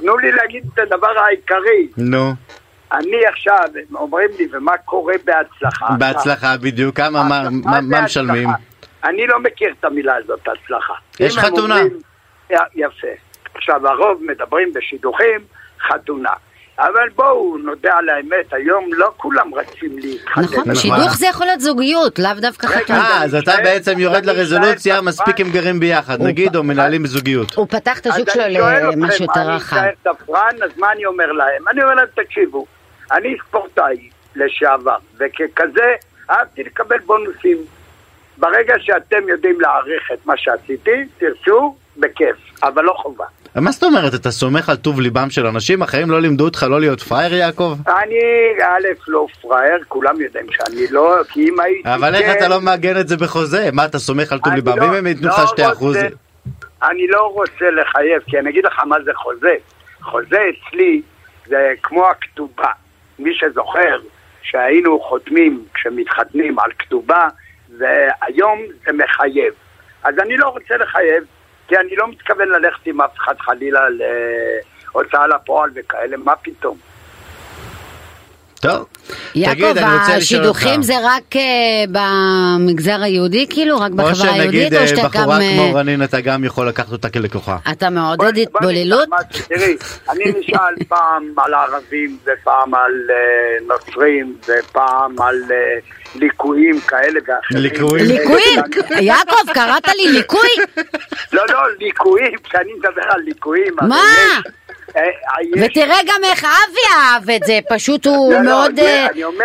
תנו לי להגיד את הדבר העיקרי. נו, אני עכשיו, אומרים לי, ומה קורה בהצלחה? בהצלחה בדיוק. כמה, מה- זה? משלמים? אני לא מכיר את המילה הזאת, הצלחה. יש חתונה. יפה. עכשיו, הרוב מדברים בשידוכים, חתונה. אבל בואו נודה על האמת, היום לא כולם רצים להתחתן. נכון. שידוך זה יכול להיות זוגיות, לאו דווקא חתונה. אה, אז אתה אני בעצם יורד אני לרזולוציה, מספיק הם גרים ביחד, נגיד, או מנהלים זוגיות. הוא פתח את אני שלו שואל למשהו אתכם, יותר אני רחב. אשאר תפרן, אז מה אני אומר להם? אני אומר להם, תקשיבו, אני ספורטאי לשעבר, וככזה אהבתי לקבל בונוסים. ברגע שאתם יודעים להעריך את מה שעשיתי, תרצו, בכיף, אבל לא חובה. מה זאת אומרת, אתה סומך על טוב ליבם של אנשים? החיים לא לימדו אותך לא להיות פראייר, יעקב? אני, א', לא פראייר, כולם יודעים שאני לא, כי אם הייתי... אבל איך כן, אתה לא מעגן את זה בחוזה? מה, אתה סומך על טוב ליבם? לא- ואם הם ייתנו לך לא 2 אחוז? רוצה- אני לא רוצה לחייב, כי אני אגיד לך מה זה חוזה. חוזה אצלי זה כמו הכתובה. מי שזוכר שהיינו חותמים כשמתחתנים על כתובה, והיום זה מחייב. אז אני לא רוצה לחייב, כי אני לא מתכוון ללכת עם אף אחד חלילה להוצאה לפועל וכאלה, מה פתאום? טוב. יעקב. השידוכים זה רק אה, במגזר היהודי, כאילו? רק או בחברה היהודית? שנגיד או אה, שאתה בחורה גם... אה, כמו רנין, אתה גם יכול לקחת אותה כלקוחה. אתה מעודד התבוללות? תראי, אני נשאל פעם על ערבים, ופעם על אה, נוצרים, ופעם על אה, ליקויים כאלה ואחרים. ליקויים? ליקויים? יעקב, קראת לי ליקוי? לא, לא, ליקויים, כשאני מדבר על ליקויים. מה? אה, יש- ותראה גם איך אבי אהב את זה, פשוט הוא לא, לא, מאוד... אה, אני אומר,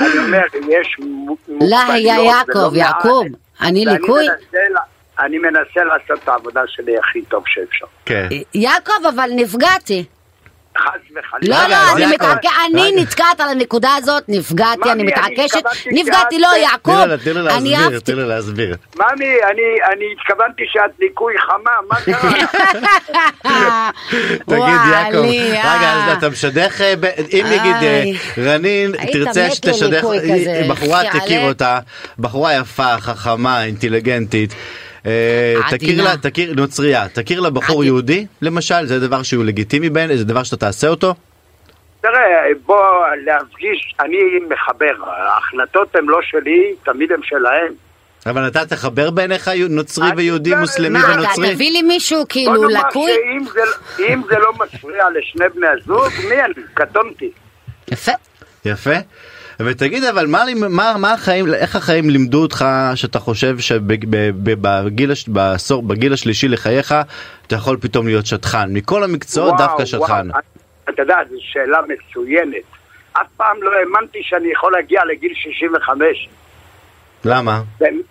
אני אומר, יש מ- לא, היה יעקב. יעקוב, אני ליקוי? אני מנסה לעשות את העבודה שלי הכי טוב שאפשר. כן. יעקב, אבל נפגעתי. חס וחלילה. לא, לא, אני יעקב, מתעקשת, אני. נתקעת על הנקודה הזאת, נפגעתי, אני מתעקשת, נפגעתי, לא, תני יעקב, אני להסביר, אהבתי. תני לה להסביר. ממי, אני, אני התכוונתי שאת ליקוי חמה, מה קרה? תגיד יעקב, וואליה. רגע אז אתה משדך, אה, אם נגיד אה. רנין תרצה שתשדך, בחורה. תכיר אותה, בחורה יפה, חכמה, אינטליגנטית, אה. תכיר לה, תכיר, נוצרייה, תכיר לה בחור. יהודי למשל, זה דבר שהוא לגיטימי בין, זה דבר שאתה תעשה אותו? תראה, בוא להפגיש, אני מחבר, ההחלטות הן לא שלי, תמיד הן שלהם. אבל אתה תחבר בעיניך נוצרי ויהודי, מוסלמי ונוצרי? תביא לי מישהו בוא כאילו נאמר לקוי? שאם זה, אם זה לא מפריע לשני בני הזוג, מי אני? קטונתי. יפה. יפה. ותגיד אבל מה, מה, מה החיים, איך החיים לימדו אותך שאתה חושב שבגיל בעשור, בגיל השלישי לחייך אתה יכול פתאום להיות שטחן, מכל המקצועות וואו, דווקא שטחן. וואו, אתה יודע, זו שאלה מצוינת. אף פעם לא האמנתי שאני יכול להגיע לגיל 65. למה?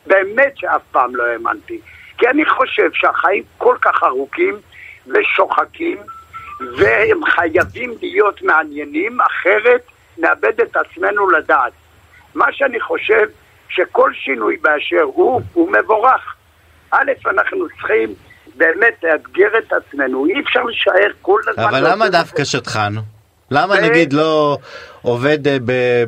באמת שאף פעם לא האמנתי. כי אני חושב שהחיים כל כך ארוכים ושוחקים, והם חייבים להיות מעניינים, אחרת נאבד את עצמנו לדעת. מה שאני חושב, שכל שינוי באשר הוא, הוא מבורך. א', אנחנו צריכים באמת לאתגר את עצמנו, אי אפשר להישאר כל הזמן... אבל למה דווקא שטחן? למה נגיד לא עובד אה,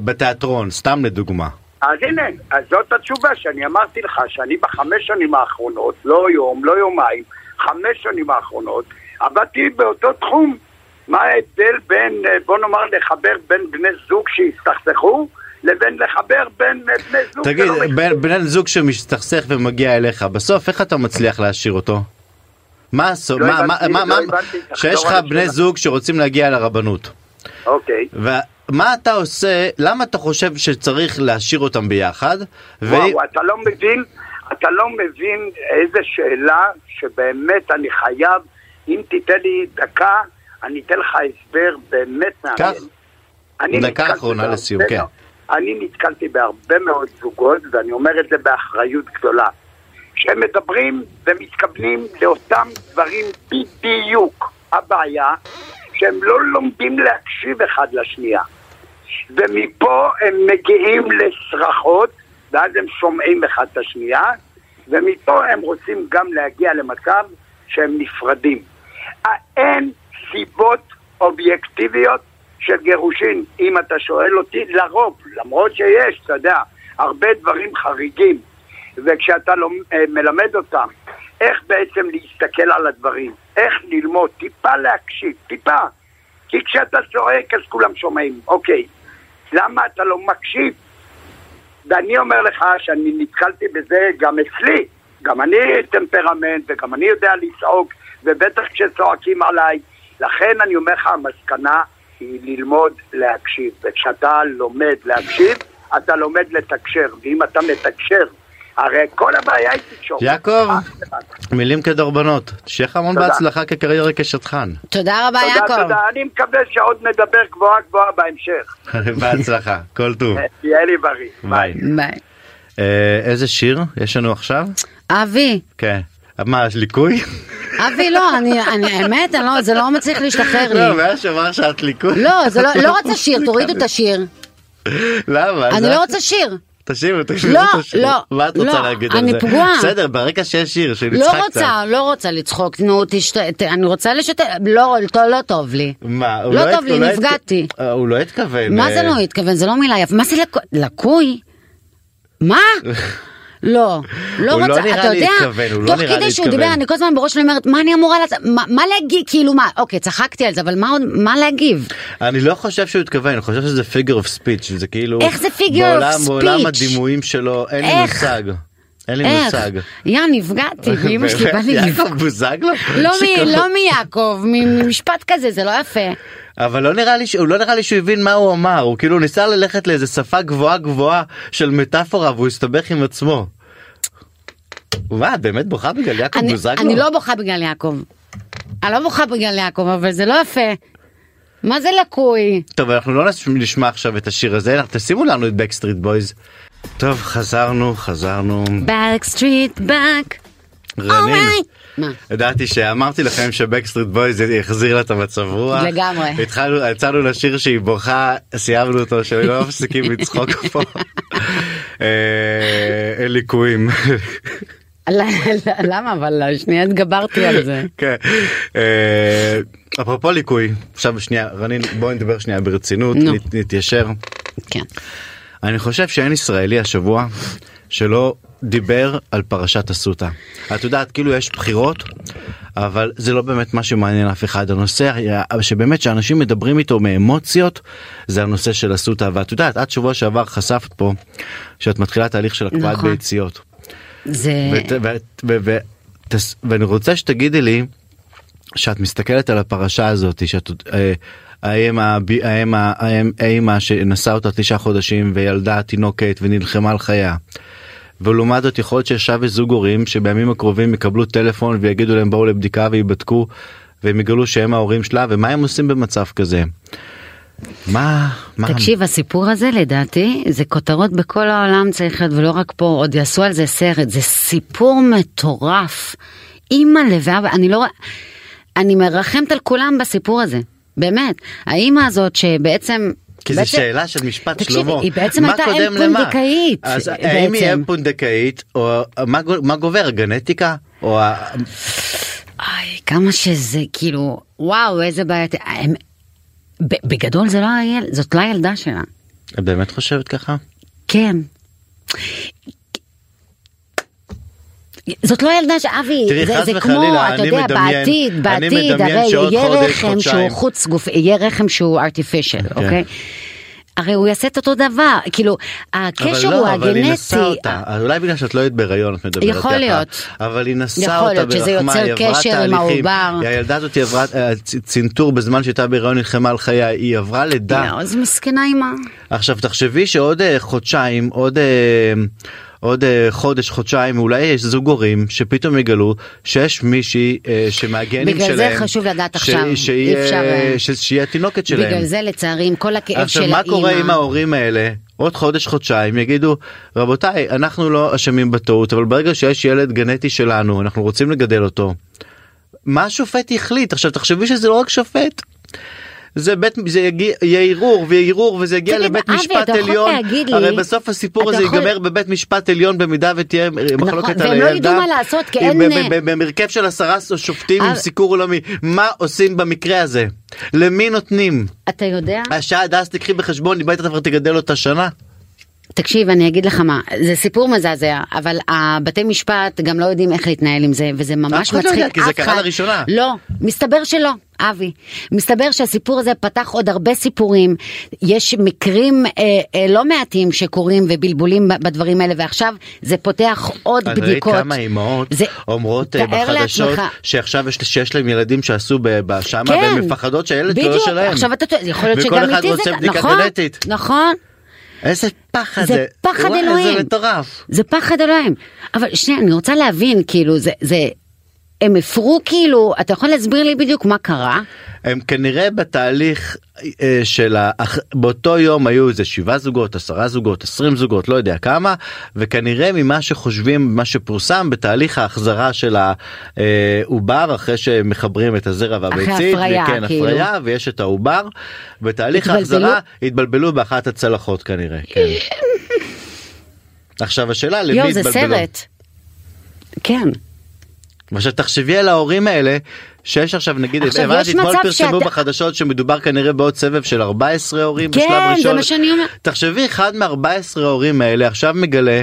בתיאטרון, סתם לדוגמה? אז הנה, אז זאת התשובה שאני אמרתי לך, שאני בחמש שנים האחרונות, לא יום, לא יומיים, חמש שנים האחרונות, עבדתי באותו תחום. מה ההבדל בין, אה, בוא נאמר, לחבר בין בני זוג שהסתכסכו, לבין לחבר בין בני זוג תגיד, שלא מכירים. בן- זוג שמסתכסך ומגיע אליך, בסוף איך אתה מצליח להשאיר אותו? מה הסוף? לא מה- מה- הבנתי, מה- לא מה- הבנתי, שיש לך בני. זוג שרוצים להגיע לרבנות. אוקיי. ומה אתה עושה, למה אתה חושב שצריך להשאיר אותם ביחד? ו- וואו, אתה לא מבין, אתה לא מבין איזה שאלה שבאמת אני חייב, אם תיתן לי דקה, אני אתן לך הסבר באמת מעניין. אני דקה אחרונה לסיום, כן. אני נתקלתי בהרבה מאוד זוגות, ואני אומר את זה באחריות גדולה, שהם מדברים ומתכוונים לאותם דברים בדיוק. הבעיה, שהם לא לומדים להקשיב אחד לשנייה. ומפה הם מגיעים לצרחות, ואז הם שומעים אחד את השנייה, ומפה הם רוצים גם להגיע למצב שהם נפרדים. אין סיבות אובייקטיביות של גירושין, אם אתה שואל אותי, לרוב, למרות שיש, אתה יודע, הרבה דברים חריגים, וכשאתה אה, מלמד אותם איך בעצם להסתכל על הדברים, איך ללמוד, טיפה להקשיב, טיפה. כי כשאתה צועק אז כולם שומעים, אוקיי, למה אתה לא מקשיב? ואני אומר לך שאני נתקלתי בזה גם אצלי, גם אני טמפרמנט וגם אני יודע לצעוק, ובטח כשצועקים עליי. לכן אני אומר לך, המסקנה היא ללמוד להקשיב, וכשאתה לומד להקשיב, אתה לומד לתקשר, ואם אתה מתקשר, הרי כל הבעיה היא תקשורת. יעקב, אה, מילים כדרבנות, שיהיה לך המון תודה. בהצלחה כקריירה כשטחן. תודה רבה תודה, יעקב. תודה, אני מקווה שעוד נדבר גבוהה גבוהה בהמשך. בהצלחה, כל טוב. תהיה לי בריא. ביי. ביי. אה, איזה שיר יש לנו עכשיו? אבי, כן. מה, יש ליקוי? אבי לא, אני, אני, האמת, אני לא, זה לא מצליח להשתחרר לא, לי. מאז שאמר שאת ליקוי. לא, זה לא, לא רוצה שיר, תורידו את השיר. למה? אני לא רוצה שיר. תשאירו, לא, את השיר. לא, מה את רוצה לא, להגיד על אני זה? פגועה. בסדר, ברגע שיש שיר שנצחק לא קצת. רוצה, לא רוצה לצחוק, נו, תשת... ת- אני רוצה לשתף, לא, לא, לא טוב לי. מה, לא טוב לי, נפגעתי. אה, הוא לא התכוון. מה אה, זה לא התכוון? זה לא מילה יפה. מה זה לקו- לקוי? מה? לא, לא לא רוצה, נראה אתה יודע, התכוון, הוא לא תוך לי כדי שהוא. דיבר, אני כל הזמן בראש שלי אומרת, מה אני אמורה לעשות, מה- מה להגיד, כאילו מה, אוקיי, צחקתי על זה, אבל מה מה להגיב? אני לא חושב שהוא התכוון, אני חושב שזה figure of speech, זה כאילו... איך זה figure of בעולם- בעולם speech? הדימויים שלו, אין לי? מושג. אין לי? מושג. יא, נפגעתי, ואמא שלי בא לי יעקב לבכות. בוזגלו? לא לא מיעקב, ממשפט כזה, זה לא יפה. אבל לא נראה לי, ש- הוא לא נראה לי שהוא הבין מה הוא אמר, הוא כאילו ניסה ללכת לאיזה שפה גבוהה גבוהה של מטאפורה והוא הסתבך עם עצמו. מה, את באמת בוכה בגלל יעקב אני- בוזגלו? אני לא בוכה בגלל יעקב. אני לא בוכה בגלל יעקב, אבל זה לא יפה. מה זה לקוי? טוב, אנחנו לא נש- נשמע עכשיו את השיר הזה, אנחנו- תשימו לנו את Backstreet Boys. טוב, חזרנו, חזרנו. street back. רנין. מה? ידעתי שאמרתי לכם ש Backstreet Boys יחזיר לה את המצב רוח. לגמרי. התחלנו, יצאנו לשיר שהיא בוכה, סיימנו אותו, שלא מפסיקים לצחוק פה. אה, אין ליקויים. למה? אבל שנייה התגברתי על זה. כן. אה, אפרופו ליקוי, עכשיו שנייה, רנין, בואי נדבר שנייה ברצינות, נו. נת- נתיישר. כן. אני חושב שאין ישראלי השבוע שלא דיבר על פרשת אסותא. את יודעת, כאילו יש בחירות, אבל זה לא באמת מה שמעניין אף אחד. הנושא שבאמת שאנשים מדברים איתו מאמוציות, זה הנושא של אסותא. ואת יודעת, עד שבוע שעבר חשפת פה שאת מתחילה תהליך של הקפאת נכון. ביציות. זה... ות- ו- ו- ו- תס- ואני רוצה שתגידי לי שאת מסתכלת על הפרשה הזאת שאת אה, האם- האמא שנשאה אותה תשעה חודשים וילדה תינוקת ונלחמה על חייה. ולעומת זאת יכול להיות שיש שווה זוג הורים שבימים הקרובים יקבלו טלפון ויגידו להם בואו לבדיקה וייבדקו והם יגלו שהם ההורים שלה ומה הם עושים במצב כזה. מה מה תקשיב, הסיפור הזה לדעתי זה כותרות בכל העולם צריך להיות ולא רק פה, עוד יעשו על זה סרט, זה סיפור מטורף. אימא'לה ואבא, אני לא... אני מרחמת על כולם בסיפור הזה, באמת. האימא הזאת שבעצם... כי זו שאלה של משפט תקשיבי, שלמה. היא בעצם הייתה אם? פונדקאית, אז האם היא. אם פונדקאית או מה גו- מה גובר הגנטיקה או ה- איי, כמה שזה כאילו, וואו, איזה בעיה. הם- ב- בגדול זה לא הילד, זאת לא הילדה שלה. את באמת חושבת ככה? כן. זאת לא ילדה שאבי, תראי, זה, זה וחלילה, כמו, אתה יודע, מדמיין- בעתיד, בעתיד, הרי יהיה רחם. שהוא חוץ גוף, יהיה רחם שהוא artificial, כן. אוקיי? הרי הוא יעשה את אותו דבר, כאילו, הקשר אבל הוא לא, אבל היא הגנטי. נשאה אותה, אולי בגלל שאת לא היית בהיריון את מדברת יכול ככה, להיות. אבל היא נשאה יכול אותה להיות שזה ברחמה, יוצר היא עברה קשר עם תהליכים. העובר. הילדה הזאת היא עברה אה, צנתור בזמן שהייתה בהיריון נלחמה על חייה, היא עברה לידה. לא, אז מסכנה אימא. עכשיו תחשבי שעוד אה, חודשיים, עוד... עוד אה, חודש, חודשיים, אולי יש זוג הורים שפתאום יגלו שיש מישהי אה, שמהגנים בגלל שלהם, זה חשוב לדעת ש- עכשיו, שהיא, אי אפשר, אה, אה, ש- שהיא התינוקת שלהם. בגלל זה לצערי עם כל הכאב של עכשיו האימא. מה קורה עם ההורים האלה עוד חודש חודשיים יגידו רבותיי אנחנו לא אשמים בטעות אבל ברגע שיש ילד גנטי שלנו אנחנו רוצים לגדל אותו. מה השופט החליט עכשיו תחשבי שזה לא רק שופט. זה בית זה יגיע יהיה ערעור ויהיה ערעור וזה יגיע תגיד, לבית אבי, משפט אתה יכול עליון להגיד לי- הרי בסוף הסיפור אתה הזה יכול- ייגמר בבית משפט עליון במידה ותהיה מחלוקת על והם לא הילדה. ידעו מה לעשות, כי עם- אין- ב- ב- במרכב של עשרה שופטים עם אבל- סיקור עולמי מה עושים במקרה הזה למי נותנים. אתה יודע? השעה עד אז תקחי בחשבון, אם היית כבר תגדל אותה שנה. תקשיב, אני אגיד לך מה, זה סיפור מזעזע, אבל הבתי משפט גם לא יודעים איך להתנהל עם זה, וזה ממש אף אחד לא מצחיק. יודע, כי זה קרה לראשונה. לא, מסתבר שלא, אבי. מסתבר שהסיפור הזה פתח עוד הרבה סיפורים. יש מקרים אה, אה, לא מעטים שקורים ובלבולים בדברים האלה, ועכשיו זה פותח עוד אני בדיקות. כמה אימהות זה- אומרות אה, בחדשות לעצמך. שעכשיו יש- שיש להם ילדים שעשו בשמה כן, והן מפחדות שהילד לא שלהם. עכשיו אתה יכול להיות שגם איתי זה נכון, גנטית. נכון. איזה פחד זה. פחד אלוהים. זה מטורף. זה פחד אלוהים. אבל שנייה, אני רוצה להבין, כאילו, זה, זה, הם הפרו כאילו, אתה יכול להסביר לי בדיוק מה קרה? הם כנראה בתהליך אה, של ה... באותו יום היו איזה שבעה זוגות, עשרה זוגות, עשרים זוגות, לא יודע כמה, וכנראה ממה שחושבים, מה שפורסם בתהליך ההחזרה של העובר אחרי שמחברים את הזרע והביצית, הפריה, וכן, כאילו. הפריה, ויש את העובר, בתהליך התבלבלו? ההחזרה התבלבלו באחת הצלחות כנראה, כן. עכשיו השאלה למי יואו, זה התבלבלו. סרט. כן. ועכשיו תחשבי על ההורים האלה שיש עכשיו נגיד עכשיו, הבנתי יש אתמול מצב פרסמו שאתה- בחדשות שמדובר כנראה בעוד סבב של 14 הורים כן, בשלב ראשון. זה מה שאני אומרת. תחשבי אחד מ-14 ההורים האלה עכשיו מגלה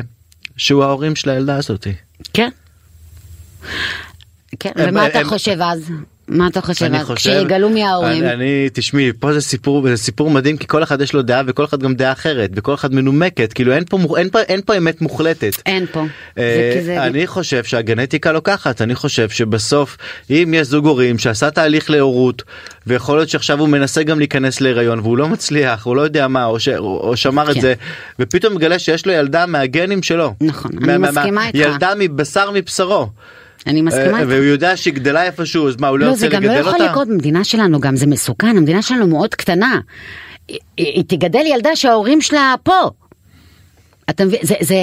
שהוא ההורים של הילדה הזאתי. כן. כן, הם- ומה אתה הם- חושב אז? מה אתה חושב אני? חושב, כשיגלו מי ההורים? אני, אני תשמעי פה זה סיפור זה סיפור מדהים כי כל אחד יש לו דעה וכל אחד גם דעה אחרת וכל אחד מנומקת כאילו אין פה אין פה אין פה אמת מוחלטת. אין פה. אה, זה זה- אני חושב שהגנטיקה לוקחת אני חושב שבסוף אם יש זוג הורים שעשה תהליך להורות ויכול להיות שעכשיו הוא מנסה גם להיכנס להיריון והוא לא מצליח הוא לא יודע מה או, ש, או, שמר את כן. זה ופתאום מגלה שיש לו ילדה מהגנים שלו נכון, אני מסכימה איתך. ילדה מבשר מבשרו. אני מסכימה אה, איתך. והוא יודע שהיא גדלה איפשהו אז מה הוא לא לא, ירצה זה גם לא לגדל יכול אותה? לקרות במדינה שלנו, גם זה מסוכן, המדינה שלנו מאוד קטנה. היא, תגדל ילדה שההורים שלה פה. אתה מבין? זה, זה,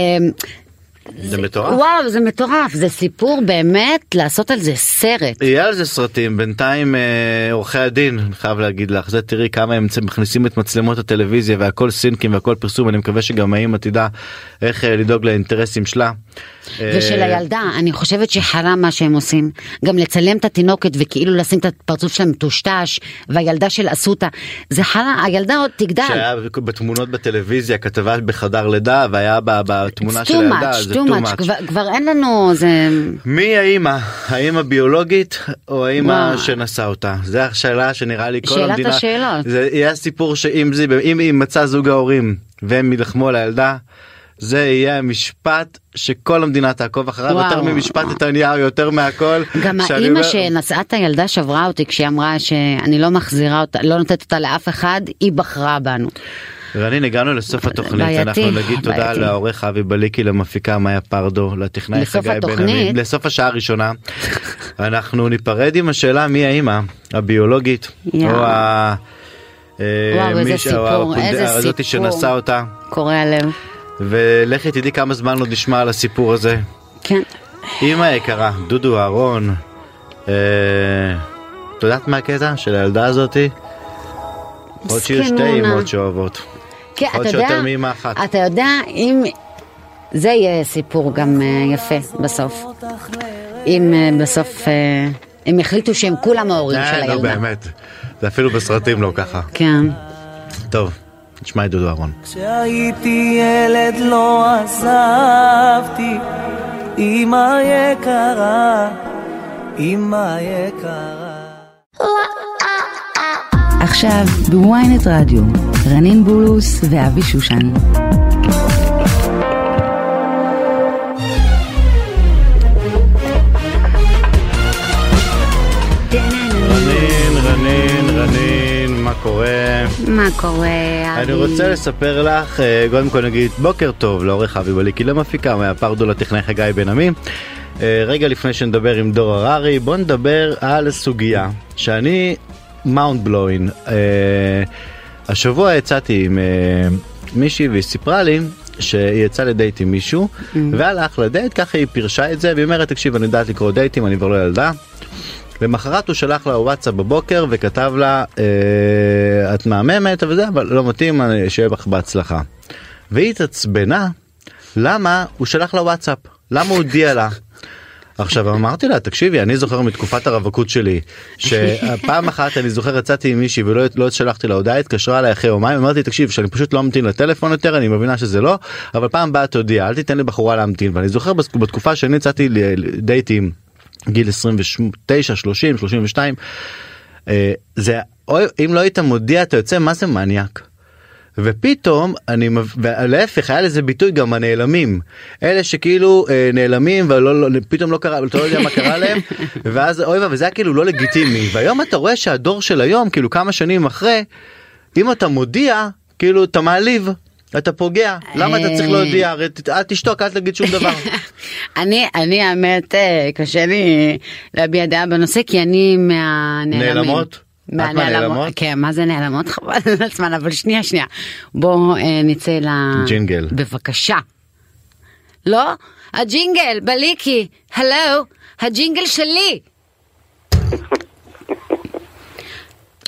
זה מטורף. וואו, זה מטורף, זה סיפור באמת לעשות על זה סרט. יהיה על זה סרטים בינתיים אה, עורכי הדין אני חייב להגיד לך זה תראי כמה הם מכניסים את מצלמות הטלוויזיה והכל סינקים והכל פרסום אני מקווה שגם האמא תדע איך אה, לדאוג לאינטרסים שלה. ושל אה, הילדה, אני חושבת שחרם מה שהם עושים. גם לצלם את התינוקת וכאילו לשים את הפרצוף שלה מטושטש, והילדה של אסותא, זה חרם, הילדה עוד תגדל. שהיה בתמונות בטלוויזיה כתבה בחדר לידה והיה בתמונה של הילדה much, זה too much. כבר, כבר אין לנו, זה... מי האימא? האימא ביולוגית או האימא. שנשאה אותה? זו השאלה שנראה לי כל שאלת המדינה. השאלות. זה יהיה הסיפור שאם זה אם אם מצא זוג ההורים והם יילחמו על הילדה. זה יהיה המשפט שכל המדינה תעקוב אחריו. יותר ממשפט נתניהו יותר מהכל. גם האימא אומר- שנשאה את הילדה שברה אותי כשהיא אמרה שאני לא מחזירה אותה, לא נותנת אותה לאף אחד, היא בחרה בנו. רנין הגענו לסוף התוכנית בעייתי, אנחנו נגיד תודה בעייתי. לעורך אבי בליקי למפיקה מאיה פרדו לטכנאי חגי בן? עמי לסוף השעה הראשונה. אנחנו ניפרד עם השאלה מי האימא הביולוגית יואו. או ה... אה, וואו, איזה סיפור, איזה סיפור. שנשא אותה קורע לב. ולכי תדעי כמה זמן עוד נשמע על הסיפור הזה. כן. אמא יקרה דודו אהרון. אה, את יודעת מה הקטע של הילדה הזאתי? עוד שיהיו שתי. אמהות שאוהבות. כן, אתה יודע, מאמא אחת. אתה יודע, אם... זה יהיה סיפור גם אה, יפה בסוף. אם אה, בסוף אה, הם יחליטו שהם כולם ההורים של הילדה. באמת. זה אפילו בסרטים לא ככה. כן. טוב, נשמע את דודו אהרון. כשהייתי ילד לא עזבתי, אמא יקרה, אמא יקרה. עכשיו בוויינט רדיו, רנין בולוס ואבי שושן. קורה? מה קורה, אבי? אני רוצה לספר לך, אה, קודם כל נגיד בוקר טוב לעורך אבי בליקי למפיקה, מהפרדו לטכנאי חגי בן עמי. אה, רגע לפני שנדבר עם דור הררי, בוא נדבר על סוגיה שאני מאונד בלואין. השבוע יצאתי עם אה, מישהי והיא סיפרה לי שהיא יצאה לדייט עם מישהו והלך לדייט, ככה היא פירשה את זה והיא אומרת תקשיב אני יודעת לקרוא דייטים אני כבר לא ילדה. למחרת הוא שלח לה וואטסאפ בבוקר וכתב לה אה, את מהממת וזה אבל לא מתאים אני- שיהיה לך בהצלחה. והיא התעצבנה למה הוא שלח לה וואטסאפ למה הוא הודיע לה. עכשיו אמרתי לה תקשיבי אני זוכר מתקופת הרווקות שלי שפעם אחת אני זוכר יצאתי עם מישהי ולא לא שלחתי לה הודעה התקשרה אליי אחרי יומיים אמרתי תקשיב שאני פשוט לא ממתין לטלפון יותר אני מבינה שזה לא אבל פעם הבאה תודיע אל תיתן לבחורה להמתין ואני זוכר בתקופה שאני יצאתי לדייטים גיל 29 30 32 אה, זה אם לא היית מודיע אתה יוצא מה זה מניאק. ופתאום אני מב- ולהפך היה לזה ביטוי גם הנעלמים. אלה שכאילו אה, נעלמים ולא לא, פתאום לא קרה אתה לא יודע מה קרה להם ואז אוי וזה היה כאילו לא לגיטימי. והיום אתה רואה שהדור של היום כאילו כמה שנים אחרי אם אתה מודיע כאילו אתה מעליב אתה פוגע למה אתה צריך להודיע הרי אל תשתוק אל תגיד שום דבר. אני, אני האמת, אה, קשה לי להביע דעה בנושא, כי אני מהנעלמים. נעלמות? מהנעלמות? כן, מה זה נעלמות? חבל על הזמן, אבל שנייה, שנייה. בוא אה, נצא ל... ג'ינגל. בבקשה. לא? הג'ינגל, בליקי, הלו, הג'ינגל שלי.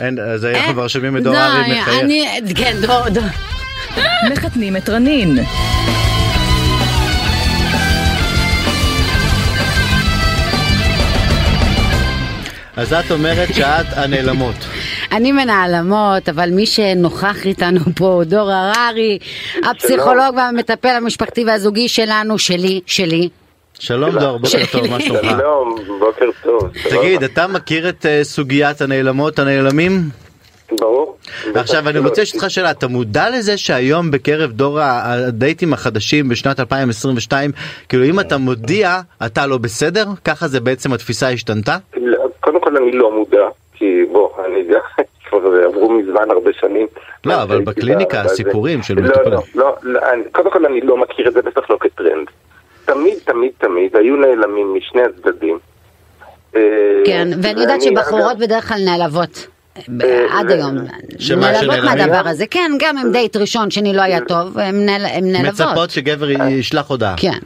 אין, אז אנחנו כבר שומעים את דור ארי מחייך. אני, כן, דור, דור. מחתנים את רנין. אז את אומרת שאת הנעלמות. אני מנעלמות, אבל מי שנוכח איתנו פה הוא דור הררי, הפסיכולוג והמטפל המשפחתי והזוגי שלנו, שלי, שלי. שלום דור, בוקר טוב, מה שלומך? שלום, בוקר טוב. תגיד, אתה מכיר את אה, סוגיית הנעלמות, הנעלמים? ברור. עכשיו אני רוצה לשאול אותך שאלה, אתה מודע לזה שהיום בקרב דור הדייטים החדשים בשנת 2022, כאילו אם אתה מודיע, אתה לא בסדר? ככה זה בעצם התפיסה השתנתה? לא, קודם כל אני לא מודע, כי בוא, אני יודע, כבר עברו מזמן הרבה שנים. לא, אבל בקליניקה. הסיפורים של לא, מטופלים. לא, לא, לא, אני- קודם כל אני לא מכיר את זה, בטח לא כטרנד. תמיד, תמיד, תמיד היו נעלמים משני הצדדים. אה, כן, ואני יודעת שבחורות בדרך כלל נעלבות. אה, עד היום, שמה, נעלבות? מהדבר הזה, כן, גם אם דייט ראשון שני לא היה טוב, הן נעלבות. מצפות שגבר י- ישלח הודעה. כן.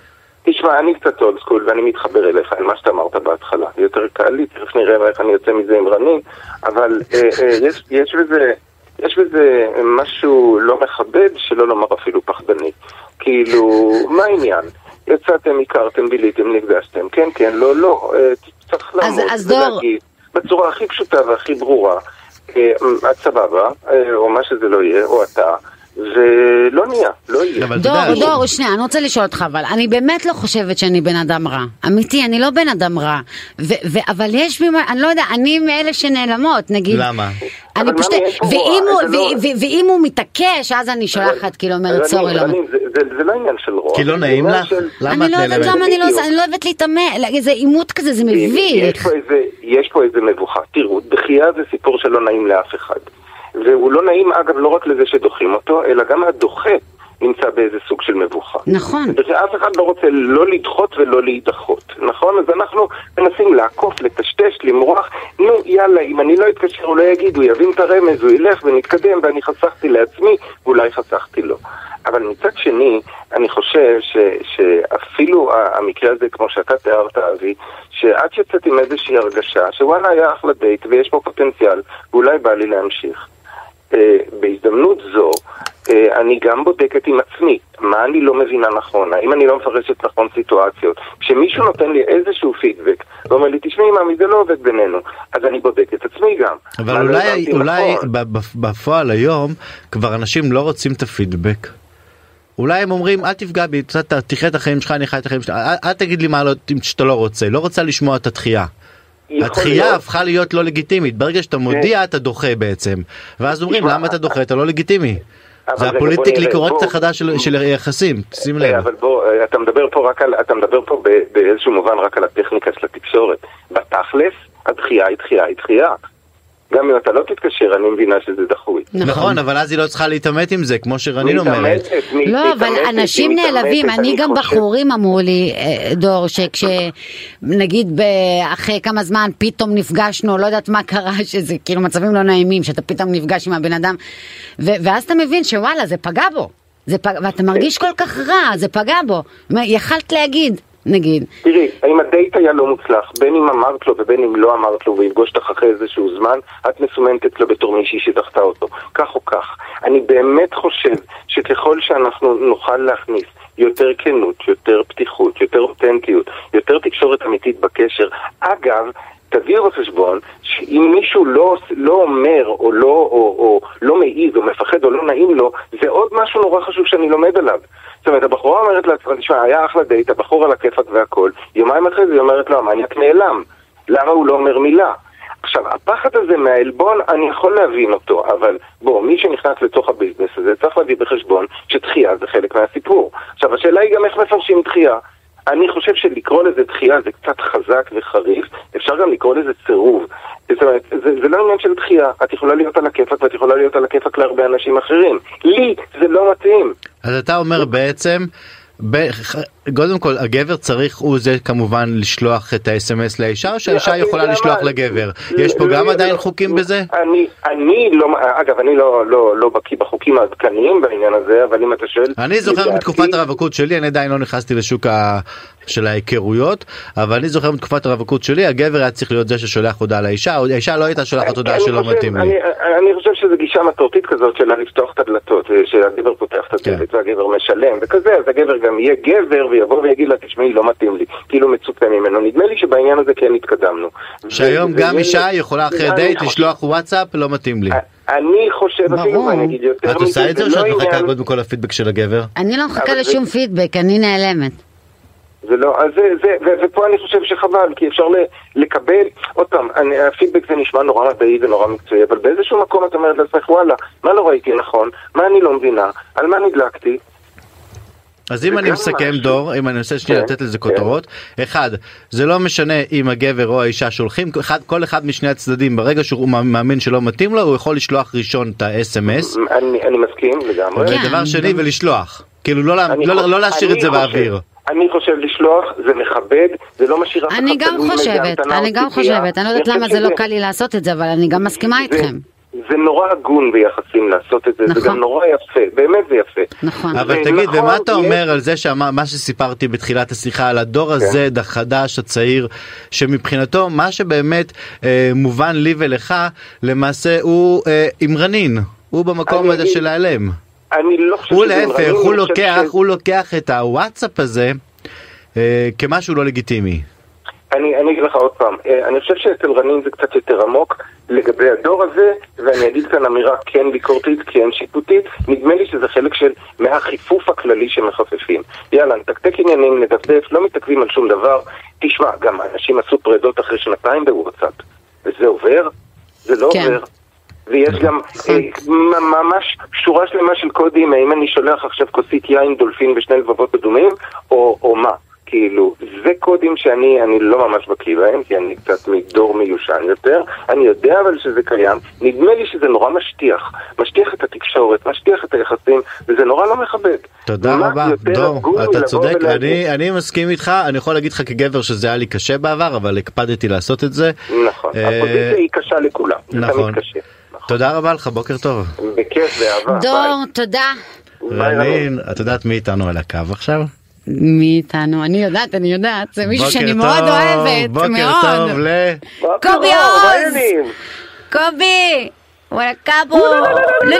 תשמע, אני קצת old school ואני מתחבר אליך, על מה שאתה אמרת בהתחלה. יותר קל לי, תכף נראה איך אני יוצא מזה עם רנין, אבל אה, אה, יש, יש בזה... יש בזה משהו לא מכבד, שלא לומר אפילו פחדני. כאילו, מה העניין? יצאתם, הכרתם, ביליתם, נפגשתם, כן, כן, לא, לא, אה, צריך לעמוד ולהגיד בצורה הכי פשוטה והכי ברורה, אה, את סבבה, אה, או מה שזה לא יהיה, או אתה, ולא נהיה, לא יהיה. דור, דור, שנייה, אני רוצה לשאול אותך, אבל אני באמת לא חושבת שאני בן אדם רע. אמיתי, אני לא בן אדם רע. ו- ו- אבל יש בי, אני לא יודע, אני מאלה שנעלמות, נגיד. למה? אני פשוט, ואם הוא, זה לא- ו- ו- ואם הוא מתעקש, אז אני שולחת, כאילו, אומרת, סורי, לא. זה- זה- זה לא עניין של רוע. כי לא זה נעים לך? למה את אני לא יודעת נעלמת? למה אני לא בדיוק. אני לא אוהבת להתעמל, איזה עימות כזה, זה יש מביך. פה איזה, יש פה איזה מבוכה. תראו, דחייה זה סיפור שלא נעים לאף אחד. והוא לא נעים, אגב, לא רק לזה שדוחים אותו, אלא גם הדוחה נמצא באיזה סוג של מבוכה. נכון. ואף אחד לא רוצה לא לדחות ולא להידחות, נכון? אז אנחנו מנסים לעקוף, לטשטש, למרוח. נו, יאללה, אם אני לא אתקשר, הוא לא יגיד, הוא יבין את הרמז, הוא ילך ונתקדם, ואני חסכתי לעצמי, ואולי חסכתי לו. אבל מצד שני, אני חושב ש, שאפילו המקרה הזה, כמו שאתה תיארת, אבי, שאת יוצאת עם איזושהי הרגשה שוואלה היה אחלה דייט ויש פה פוטנציאל, ואולי בא לי להמשיך. אה, בהזדמנות זו, אה, אני גם בודקת עם עצמי, מה אני לא מבינה נכון, האם אני לא מפרשת נכון סיטואציות. כשמישהו נותן לי איזשהו פידבק, ואומר לי, תשמעי מאמי, זה לא עובד בינינו, אז אני בודק את עצמי גם. אבל מה לא אולי, אולי נכון. בפועל היום כבר אנשים לא רוצים את הפידבק. אולי הם אומרים אל תפגע בי, תחיה את החיים שלך, אני חי את החיים שלך, אל, אל תגיד לי מה לא, שאתה לא רוצה, לא רוצה לשמוע את התחייה. יכול התחייה להיות- הפכה להיות לא לגיטימית, ברגע שאתה מודיע אתה דוחה בעצם. ואז אומרים למה אתה דוחה, אתה לא לגיטימי. זה הפוליטיקלי קורקט החדש של- של יחסים, שים אה, לב. אבל בוא, אה, אתה מדבר פה רק על, אתה מדבר פה ב- באיזשהו מובן רק על הטכניקה של התקשורת. בתכלס, הדחייה היא דחייה היא דחייה. גם אם אתה לא תתקשר, אני מבינה שזה דחוי. נכון, אבל אז היא לא צריכה להתעמת עם זה, כמו שרנין אומרת. לא, אבל אנשים נעלבים, אני גם בחורים אמרו לי, אה, דור, שכשנגיד אחרי כמה זמן פתאום נפגשנו, לא יודעת מה קרה, שזה כאילו מצבים לא נעימים, שאתה פתאום נפגש עם הבן אדם, ואז אתה מבין שוואלה, זה פגע בו. ואתה מרגיש כל כך רע, זה פגע בו, יכלת להגיד, נגיד. תראי, האם הדייט היה לא מוצלח, בין אם אמרת לו ובין אם לא אמרת לו ויפגוש אותך אחרי איזשהו זמן, את מסומנת אצלו בתור מישהי שדחתה אותו. כך או כך. אני באמת חושב שככל שאנחנו נוכל להכניס יותר כנות, יותר פתיחות, יותר אותנטיות, יותר תקשורת אמיתית בקשר, אגב, תביאו בחשבון שאם מישהו לא, לא אומר או לא, או, או לא מעיז או מפחד או לא נעים לו, זה עוד משהו נורא חשוב שאני לומד עליו. זאת אומרת, הבחורה אומרת לעצמה, תשמע, היה אחלה דייט, הבחור על הכיפאק והכל, יומיים אחרי זה היא אומרת לו, המניאק נעלם. למה הוא לא אומר מילה? עכשיו, הפחד הזה מהעלבון, אני יכול להבין אותו, אבל בוא, מי שנכנס לתוך הביזנס הזה צריך להביא בחשבון שדחייה זה חלק מהסיפור. עכשיו, השאלה היא גם איך מפרשים דחייה. אני חושב שלקרוא לזה דחייה זה קצת חזק וחריף, אפשר גם לקרוא לזה סירוב. זאת אומרת, זה, זה לא עניין של דחייה, את יכולה להיות על הכיפאק ואת יכולה להיות על הכיפאק להרבה אנשים אחרים. לי זה לא מתאים. אז אתה אומר בעצם, קודם כל הגבר צריך הוא זה כמובן לשלוח את האס.אם.אס לאישה או שהאישה יכולה לשלוח לגבר? יש פה גם עדיין חוקים בזה? אני, אני לא, אגב, אני לא, לא, לא בקיא בחוקים העדכניים בעניין הזה, אבל אם אתה שואל... אני זוכר מתקופת הרווקות שלי, אני עדיין לא נכנסתי לשוק ה... של ההיכרויות, אבל אני זוכר מתקופת הרווקות שלי, הגבר היה צריך להיות זה ששולח הודעה לאישה, האישה לא הייתה שולחת הודעה שלא מתאים לי. אני, אני חושב שזו גישה מסורתית כזאת של לפתוח את הדלתות, שהגבר פותח את הדלת כן. והגבר משלם וכזה, אז הגבר גם יהיה גבר ויבוא ויגיד לה, תשמעי, לא מתאים לי, כאילו מצופה ממנו. נדמה לי שבעניין הזה כן התקדמנו. שהיום גם אישה יכולה אחרי דייט חושב- לשלוח וואטסאפ, לא מתאים לי. אני חושב, אפילו ברור. ואני אגיד יותר את עושה את זה או לא שאת מחכה קודם כל לפידבק של הגבר? אני לא מחכה לשום פידבק, אני נעלמת. זה לא, אז זה, זה, ו- ופה אני חושב שחבל, כי אפשר ל- לקבל, עוד פעם, אני, הפידבק זה נשמע נורא מדעי ונורא מקצועי, אבל באיזשהו מקום את אומרת לעצמך, וואלה, מה לא ראיתי נכון, מה אני לא מבינה, על מה נדלקתי, אז אם אני מסכם משהו. דור, אם אני רוצה שנייה כן, לתת לזה כן. כותרות, אחד, זה לא משנה אם הגבר או האישה שולחים, אחד- כל אחד משני הצדדים, ברגע שהוא מאמין שלא מתאים לו, הוא יכול לשלוח ראשון את ה-SMS, אני, אני מסכים לגמרי. כן. ודבר שני, ולשלוח. כאילו לא לא- חושב- לא להשאיר את זה אני באוויר. חושב- אני חושב לשלוח, זה מכבד, זה לא משאיר אף אחד אני גם חושבת, אני גם. חושבת, אני לא יודעת חושב למה זה לא קל לי לעשות את זה, אבל אני גם מסכימה זה- איתכם. זה נורא הגון ביחסים לעשות את זה, זה נכון. גם נורא יפה, באמת זה יפה. נכון. אבל זה תגיד, נכון, ומה אתה יש- אומר על זה שמה מה שסיפרתי בתחילת השיחה על הדור הזה החדש הצעיר שמבחינתו מה שבאמת אה, מובן לי ולך למעשה הוא אה, עם רנין הוא במקום אני הזה של להיעלם. אני לא חושב הוא שזה להפך הוא לוקח ש- הוא לוקח את הוואטסאפ הזה אה, כמשהו לא לגיטימי. אני, אני אגיד לך עוד פעם, אה, אני חושב שאצל רנין זה קצת יותר עמוק לגבי הדור הזה, ואני אגיד כאן אמירה כן ביקורתית, כן שיפוטית, נדמה לי שזה חלק של מהחיפוף הכללי שמחפפים. יאללה, נתקתק עניינים, נדפדף, לא מתעכבים על שום דבר. תשמע, גם אנשים עשו פרדות אחרי שנתיים בוואטסאפ, וזה עובר? זה לא כן. עובר. ויש גם אה, ממש שורה שלמה של קודים, האם אני שולח עכשיו כוסית יין דולפין ושני לבבות אדומים, או, או מה. כאילו, זה קודים שאני אני לא ממש בקיא בהם, כי אני קצת מדור מיושן יותר. אני יודע אבל שזה קיים. נדמה לי שזה נורא משטיח. משטיח את התקשורת, משטיח את היחסים, וזה נורא לא מכבד. תודה רבה, דור, אתה צודק, ולהגיד- אני, אני מסכים איתך, אני יכול להגיד לך כגבר שזה היה לי קשה בעבר, אבל הקפדתי לעשות את זה. נכון, אה, הפוזיציה היא קשה לכולם. זה נכון. תמיד קשה. תודה רבה לך, בוקר טוב. בכיף, באהבה. דור, תודה. ביי. ביי, רנין, את יודעת מי איתנו על הקו עכשיו? מי איתנו? אני יודעת, אני יודעת, זה מישהו בוקר שאני טוב, מאוד אוהבת, בוקר מאוד. טוב ל... קובי עוז! קובי! וואלה קאבו! לא, לא, לא, לא,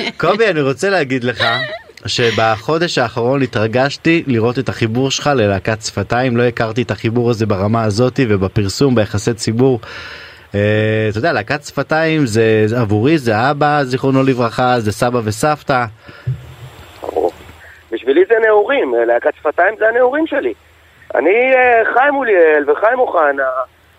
לא. קובי, אני רוצה להגיד לך שבחודש האחרון התרגשתי לראות את החיבור שלך ללהקת שפתיים, לא הכרתי את החיבור הזה ברמה הזאתי ובפרסום, ביחסי ציבור. אה, אתה יודע, להקת שפתיים זה זה עבורי, זה אבא, זיכרונו לברכה, זה סבא וסבתא. בשבילי זה נעורים, להקת שפתיים זה הנעורים שלי. אני, אה, חיים מוליאל וחיים אוחנה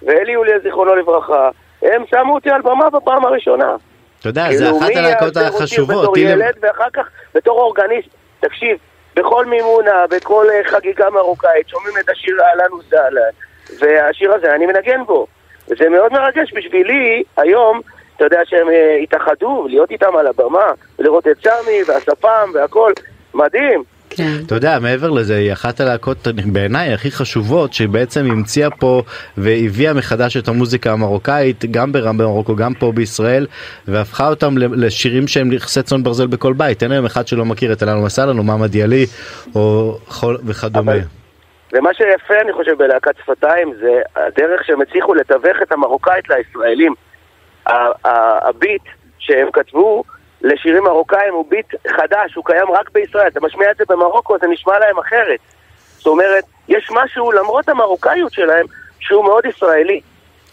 ואלי יוליאל זיכרונו לברכה, הם שמו אותי על במה בפעם הראשונה. אתה יודע, זה אחת כאילו, מי הלהקות החשובות. בתור ילד, ואחר כך בתור אורגניסט, תקשיב, בכל מימונה, בכל אה, חגיגה מרוקאית, שומעים את השיר אהלן וסהלן, והשיר הזה, אני מנגן בו. וזה מאוד מרגש בשבילי, היום, אתה יודע שהם אה, התאחדו, להיות איתם על הבמה, ולראות את סמי והשפם והכל, מדהים. כן. אתה יודע, מעבר לזה, היא אחת הלהקות בעיניי הכי חשובות, שבעצם המציאה פה והביאה מחדש את המוזיקה המרוקאית, גם ברם במרוקו, גם פה בישראל, והפכה אותם לשירים שהם נכסי צאן ברזל בכל בית. אין היום אחד שלא מכיר את אלנו מסלן או מאמא דיאלי או חול וכדומה. אבל- ומה שיפה, אני חושב, בלהקת שפתיים, זה הדרך שהם הצליחו לתווך את המרוקאית לישראלים. הביט שהם כתבו לשירים מרוקאים הוא ביט חדש, הוא קיים רק בישראל. אתה משמיע את זה במרוקו, זה נשמע להם אחרת. זאת אומרת, יש משהו, למרות המרוקאיות שלהם, שהוא מאוד ישראלי.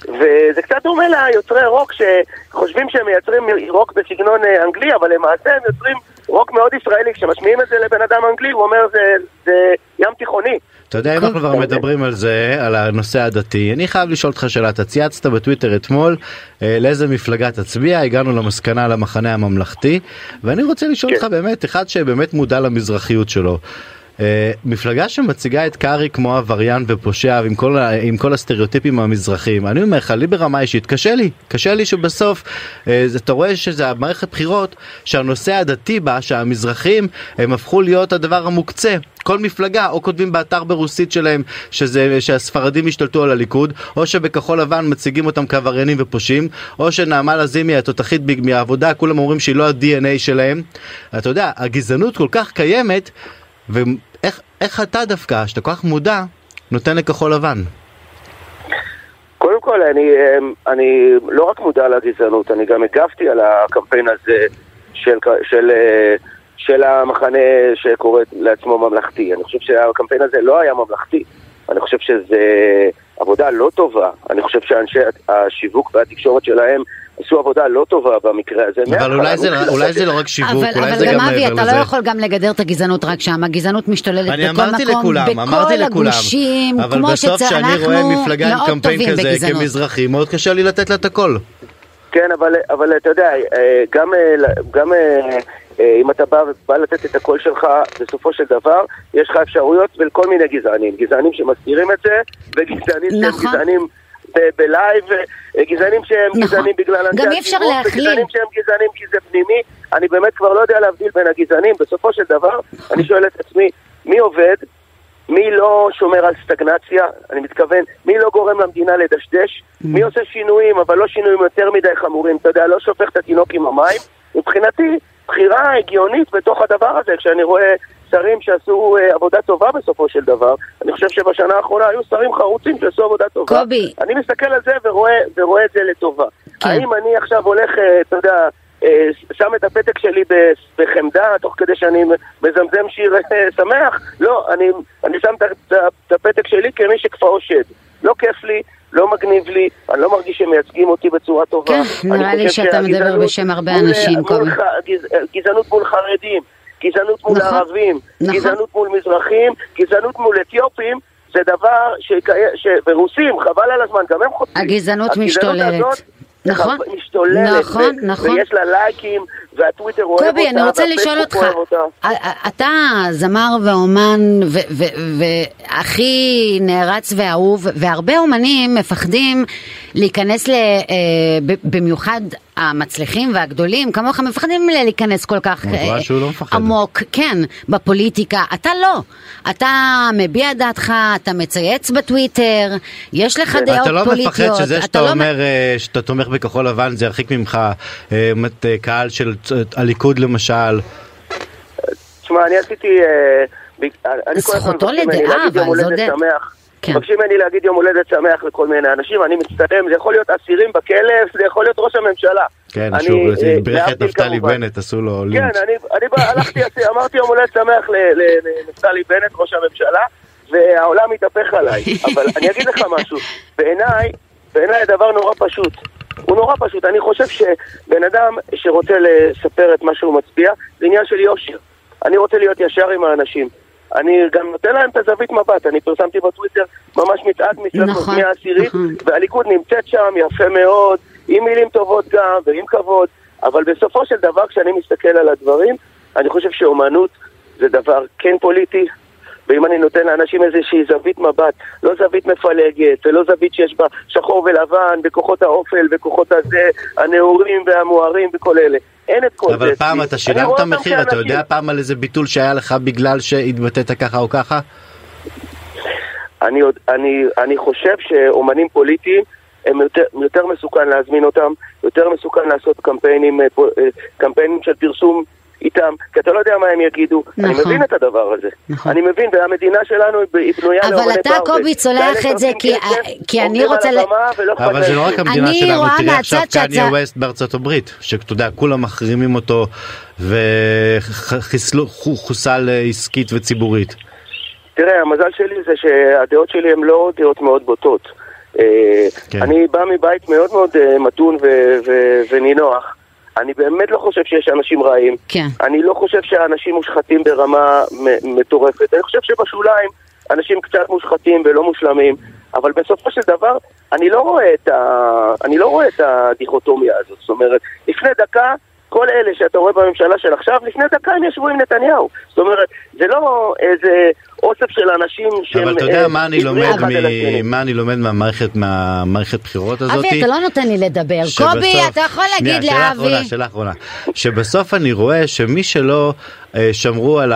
וזה קצת דומה ליוצרי רוק שחושבים שהם מייצרים רוק בסגנון אה, אנגלי, אבל למעשה הם יוצרים רוק מאוד ישראלי. כשמשמיעים את זה לבן אדם אנגלי, הוא אומר זה, זה ים תיכוני. אתה יודע, אם אנחנו כבר מדברים על זה, על הנושא הדתי, אני חייב לשאול אותך שאלה, אתה צייצת בטוויטר אתמול אה, לאיזה מפלגה תצביע, הגענו למסקנה למחנה הממלכתי, ואני רוצה לשאול כן. אותך באמת, אחד שבאמת מודע למזרחיות שלו. אה, מפלגה שמציגה את קארי כמו עבריין ופושע ועם כל, עם כל הסטריאוטיפים המזרחיים אני אומר לך לי ברמה אישית קשה לי קשה לי שבסוף אה, אתה רואה שזה המערכת בחירות שהנושא הדתי בה שהמזרחים הם הפכו להיות הדבר המוקצה. כל מפלגה או כותבים באתר ברוסית שלהם שזה שהספרדים השתלטו על הליכוד או שבכחול לבן מציגים אותם כעבריינים ופושעים או שנעמה לזימי התותחית מהעבודה כולם אומרים שהיא לא ה-DNA שלהם. אתה יודע הגזענות כל כך קיימת ואיך איך אתה דווקא שאתה כל כך מודע נותן לכחול לבן קודם כל, אני, אמ, אני לא רק מודע לגזענות, אני גם הגבתי על הקמפיין הזה של, של, אה, של המחנה שקורא לעצמו ממלכתי. אני חושב שהקמפיין הזה לא היה ממלכתי. אני חושב שזה עבודה לא טובה. אני חושב שאנשי השיווק והתקשורת שלהם עשו עבודה לא טובה במקרה הזה. אבל אולי זה, מתחילת אולי זה. לא רק שיווק, אבל, אולי אבל זה גם גם אבי, מעבר אתה לזה. לא יכול גם לגדר את הגזענות רק שם, הגזענות משתוללת אני בכל אמרתי מקום, לכולם, בכל אמרתי לכולם, הגושים, אבל כמו בסוף כשאני רואה מפלגה עם מאוד קמפיין טובים כזה בגזענות. כמזרחי, מאוד קשה לי לתת לה את הכל. כן, אבל, אבל אתה יודע, אה, גם, אה, גם אה, אה, אם אתה בא, בא לתת את הקול שלך, בסופו של דבר, יש לך אפשרויות ולכל מיני גזענים. גזענים שמסתירים את זה, וגזענים שהם נכון. גזענים ב- בלייב, אה, גזענים שהם נכון. גזענים בגלל אנשי הציבור. וגזענים שהם גזענים כי זה פנימי. אני באמת כבר לא יודע להבדיל בין הגזענים. בסופו של דבר, אני שואל את עצמי, מי עובד? מי לא שומר על סטגנציה, אני מתכוון, מי לא גורם למדינה לדשדש, מי עושה שינויים, אבל לא שינויים יותר מדי חמורים, אתה יודע, לא שופך את התינוק עם המים. מבחינתי, בחירה הגיונית בתוך הדבר הזה, כשאני רואה שרים שעשו אה, עבודה טובה בסופו של דבר, אני חושב שבשנה האחרונה היו שרים חרוצים שעשו עבודה טובה. קובי. אני מסתכל על זה ורואה, ורואה את זה לטובה. כן. האם אני עכשיו הולך, אה, אתה יודע, אה, שם את הפתק שלי בחמדה, תוך כדי שאני מזמזם שיר שמח? לא, אני, אני שם את הפתק שלי כמי שכפאו שד. לא כיף לי, לא מגניב לי, אני לא מרגיש שמייצגים אותי בצורה טובה. כן, נראה לי שאתה מדבר בשם הרבה אנשים, מול קובי. גז- גזענות מול חרדים, גזענות מול נכון, ערבים, נכון. גזענות מול מזרחים, גזענות מול אתיופים, זה דבר ש... ורוסים, חבל על הזמן, גם הם חוטאים. הגזענות משתוללת. נכון, משתוללת. נכון, ו- נכון. ויש לה לייקים, והטוויטר אוהב אותה, קובי, אני רוצה לשאול אותך, אתה זמר ואומן והכי נערץ ואהוב, והרבה אומנים מפחדים להיכנס, ל- אה, במיוחד המצליחים והגדולים, כמוך מפחדים להיכנס כל כך אה, לא. עמוק, כן, בפוליטיקה. אתה לא. אתה מביע דעתך, אתה מצייץ בטוויטר, יש לך דעות אתה לא פוליטיות. מפחד שזה שאתה לא אומר אה, שאתה תומך בכחול לבן זה ירחיק ממך אה, מת- קהל של הליכוד למשל. תשמע, אני עשיתי... זכותו לדעה, אבל עוד- שמח. כן. מבקשים ממני להגיד יום הולדת שמח לכל מיני אנשים, אני מצטלם, זה יכול להיות אסירים בכלא, זה יכול להיות ראש הממשלה. כן, אני, שהוא אה, בירך את נפתלי. בנט עשו לו כן, לינץ'. אני, אני בא, הלכתי, אמרתי יום הולדת שמח ל- ל- לנפתלי בנט, ראש הממשלה, והעולם התהפך עליי. אבל אני אגיד לך משהו, בעיניי, בעיניי הדבר נורא פשוט. הוא נורא פשוט. אני חושב שבן אדם שרוצה לספר את מה שהוא מצביע, זה עניין של יושר. אני רוצה להיות ישר עם האנשים. אני גם נותן להם את הזווית מבט, אני פרסמתי בטוויטר ממש מצעד מסרט נכון, מהעשירית, נכון. והליכוד נמצאת שם יפה מאוד, עם מילים טובות גם ועם כבוד, אבל בסופו של דבר כשאני מסתכל על הדברים, אני חושב שאומנות זה דבר כן פוליטי, ואם אני נותן לאנשים איזושהי זווית מבט, לא זווית מפלגת, ולא זווית שיש בה שחור ולבן, בכוחות האופל, בכוחות הזה, הנאורים והמוארים וכל אלה. אין את כל זה. אבל פעם. אתה שילמת אותם מחיר, אתה יודע פעם על איזה ביטול שהיה לך בגלל שהתבטאת ככה או ככה? אני, אני, אני חושב שאומנים פוליטיים, הם יותר, יותר מסוכן להזמין אותם, יותר מסוכן לעשות קמפיינים, אה, אה, קמפיינים של פרסום איתם, כי אתה לא יודע מה הם יגידו. אני נכון. מבין את הדבר הזה. נכון. אני מבין, והמדינה שלנו היא- בנויה אבל לאומני אתה, פרווה. קובי, צולח את זה כי- כסף, כי אני רוצה ל- אבל זה. לא רק המדינה אני שלנו, תראה עכשיו קניה ווסט בארצות הברית, שאתה יודע, כולם מחרימים אותו וחוסל עסקית וציבורית. תראה, המזל שלי זה שהדעות שלי הן לא דעות מאוד בוטות. אה, כן. אני בא מבית מאוד מאוד אה, מתון ו- ו- ונינוח. אני באמת לא חושב שיש אנשים רעים. כן. אני לא חושב שאנשים מושחתים ברמה מטורפת. אני חושב שבשוליים אנשים קצת מושחתים ולא מושלמים, אבל בסופו של דבר אני לא רואה את, ה... אני לא רואה את הדיכוטומיה הזאת. זאת אומרת, לפני דקה, כל אלה שאתה רואה בממשלה של עכשיו, לפני דקה הם ישבו עם נתניהו. זאת אומרת, זה לא איזה אוסף של אנשים שהם... אבל אתה יודע אה, מה אני לומד. מ- מה אני לומד מהמערכת מהמערכת בחירות הזאת? אבי, אתה לא נותן לי לדבר. שבסוף- קובי, אתה יכול להגיד שאלה אחרונה, לאבי. שאלה אחרונה. שבסוף אני רואה שמי שלא אה, שמרו על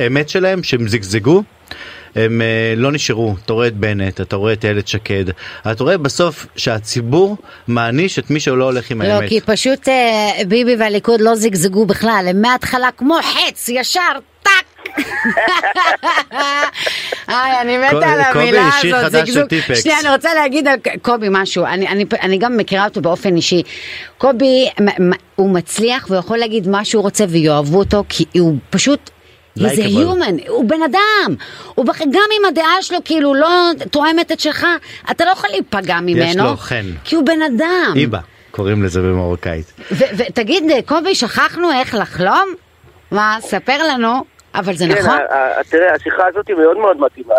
האמת- שלהם, שהם זגזגו, הם אה, לא נשארו. אתה רואה את בנט, אתה רואה את איילת שקד, אתה רואה בסוף שהציבור מעניש את מי שלא הולך עם לא, האמת. כי פשוט אה, ביבי והליכוד לא זגזגו בכלל, הם מההתחלה כמו חץ, ישר, טאק. איי, אני מתה על המילה הזאת, זגזוג. טיפקס. שנייה, אני רוצה להגיד על קובי משהו, אני- אני- אני גם מכירה אותו באופן אישי. קובי, הוא מצליח והוא יכול להגיד מה שהוא רוצה ויאהבו אותו, כי הוא פשוט... Likeable. human, הוא בן אדם, הוא בח... גם אם הדעה שלו כאילו לא תואמת את שלך, אתה לא יכול להיפגע ממנו, לו חן. כי הוא בן אדם. איבה, קוראים לזה במרוקאית. ו- ותגיד, קובי, שכחנו איך לחלום? מה, ספר לנו, אבל זה כן, נכון? תראה, השיחה הזאת היא מאוד מאוד מתאימה.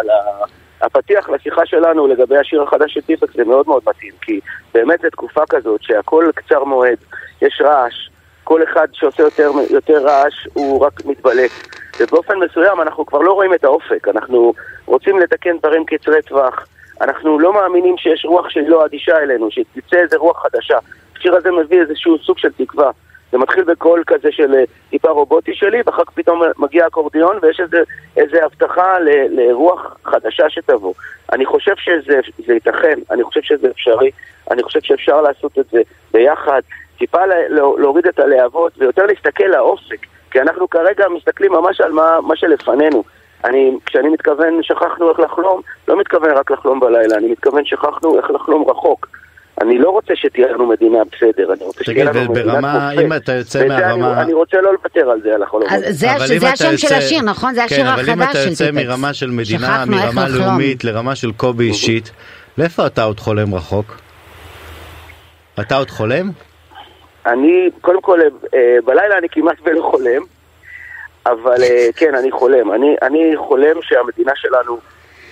הפתיח לשיחה שלנו לגבי השיר החדש של טיפקס זה מאוד מאוד מתאים, כי באמת זו תקופה כזאת שהכל קצר מועד, יש רעש, כל אחד שעושה יותר, יותר רעש הוא רק מתבלט. ובאופן מסוים אנחנו כבר לא רואים את האופק, אנחנו רוצים לתקן דברים קצרי טווח, אנחנו לא מאמינים שיש רוח שהיא לא אדישה אלינו, שתצא איזה רוח חדשה. השיר הזה מביא איזשהו סוג של תקווה. זה מתחיל בקול כזה של אה, טיפה רובוטי שלי, ואחר כך פתאום מגיע אקורדיון ויש איזה, איזה הבטחה ל, לרוח חדשה שתבוא. אני חושב שזה זה ייתכן, אני חושב שזה אפשרי, אני חושב שאפשר לעשות את זה ביחד, טיפה לה, לה, להוריד את הלהבות ויותר להסתכל לאופק, כי אנחנו כרגע מסתכלים ממש על מה, מה שלפנינו. אני, כשאני מתכוון שכחנו איך לחלום, לא מתכוון רק לחלום בלילה, אני מתכוון שכחנו איך לחלום רחוק. אני לא רוצה שתהיה לנו מדינה בסדר, אני רוצה שתהיה לנו מדינת ברמה-. אם אתה יוצא מהרמה- אני, אני רוצה לא לוותר על זה, על החלום. זה, זה השם של יוצא- השיר, נכון? זה השיר כן, אבל אם החדש אתה של יוצא טיפקס. מרמה של מדינה, מרמה לחלום. לאומית לרמה של קובי אישית, לאיפה אתה עוד חולם רחוק? אתה עוד חולם? אני, קודם כל, אה, בלילה אני כמעט ולא חולם, אבל אה, כן, אני חולם. אני, אני חולם שהמדינה שלנו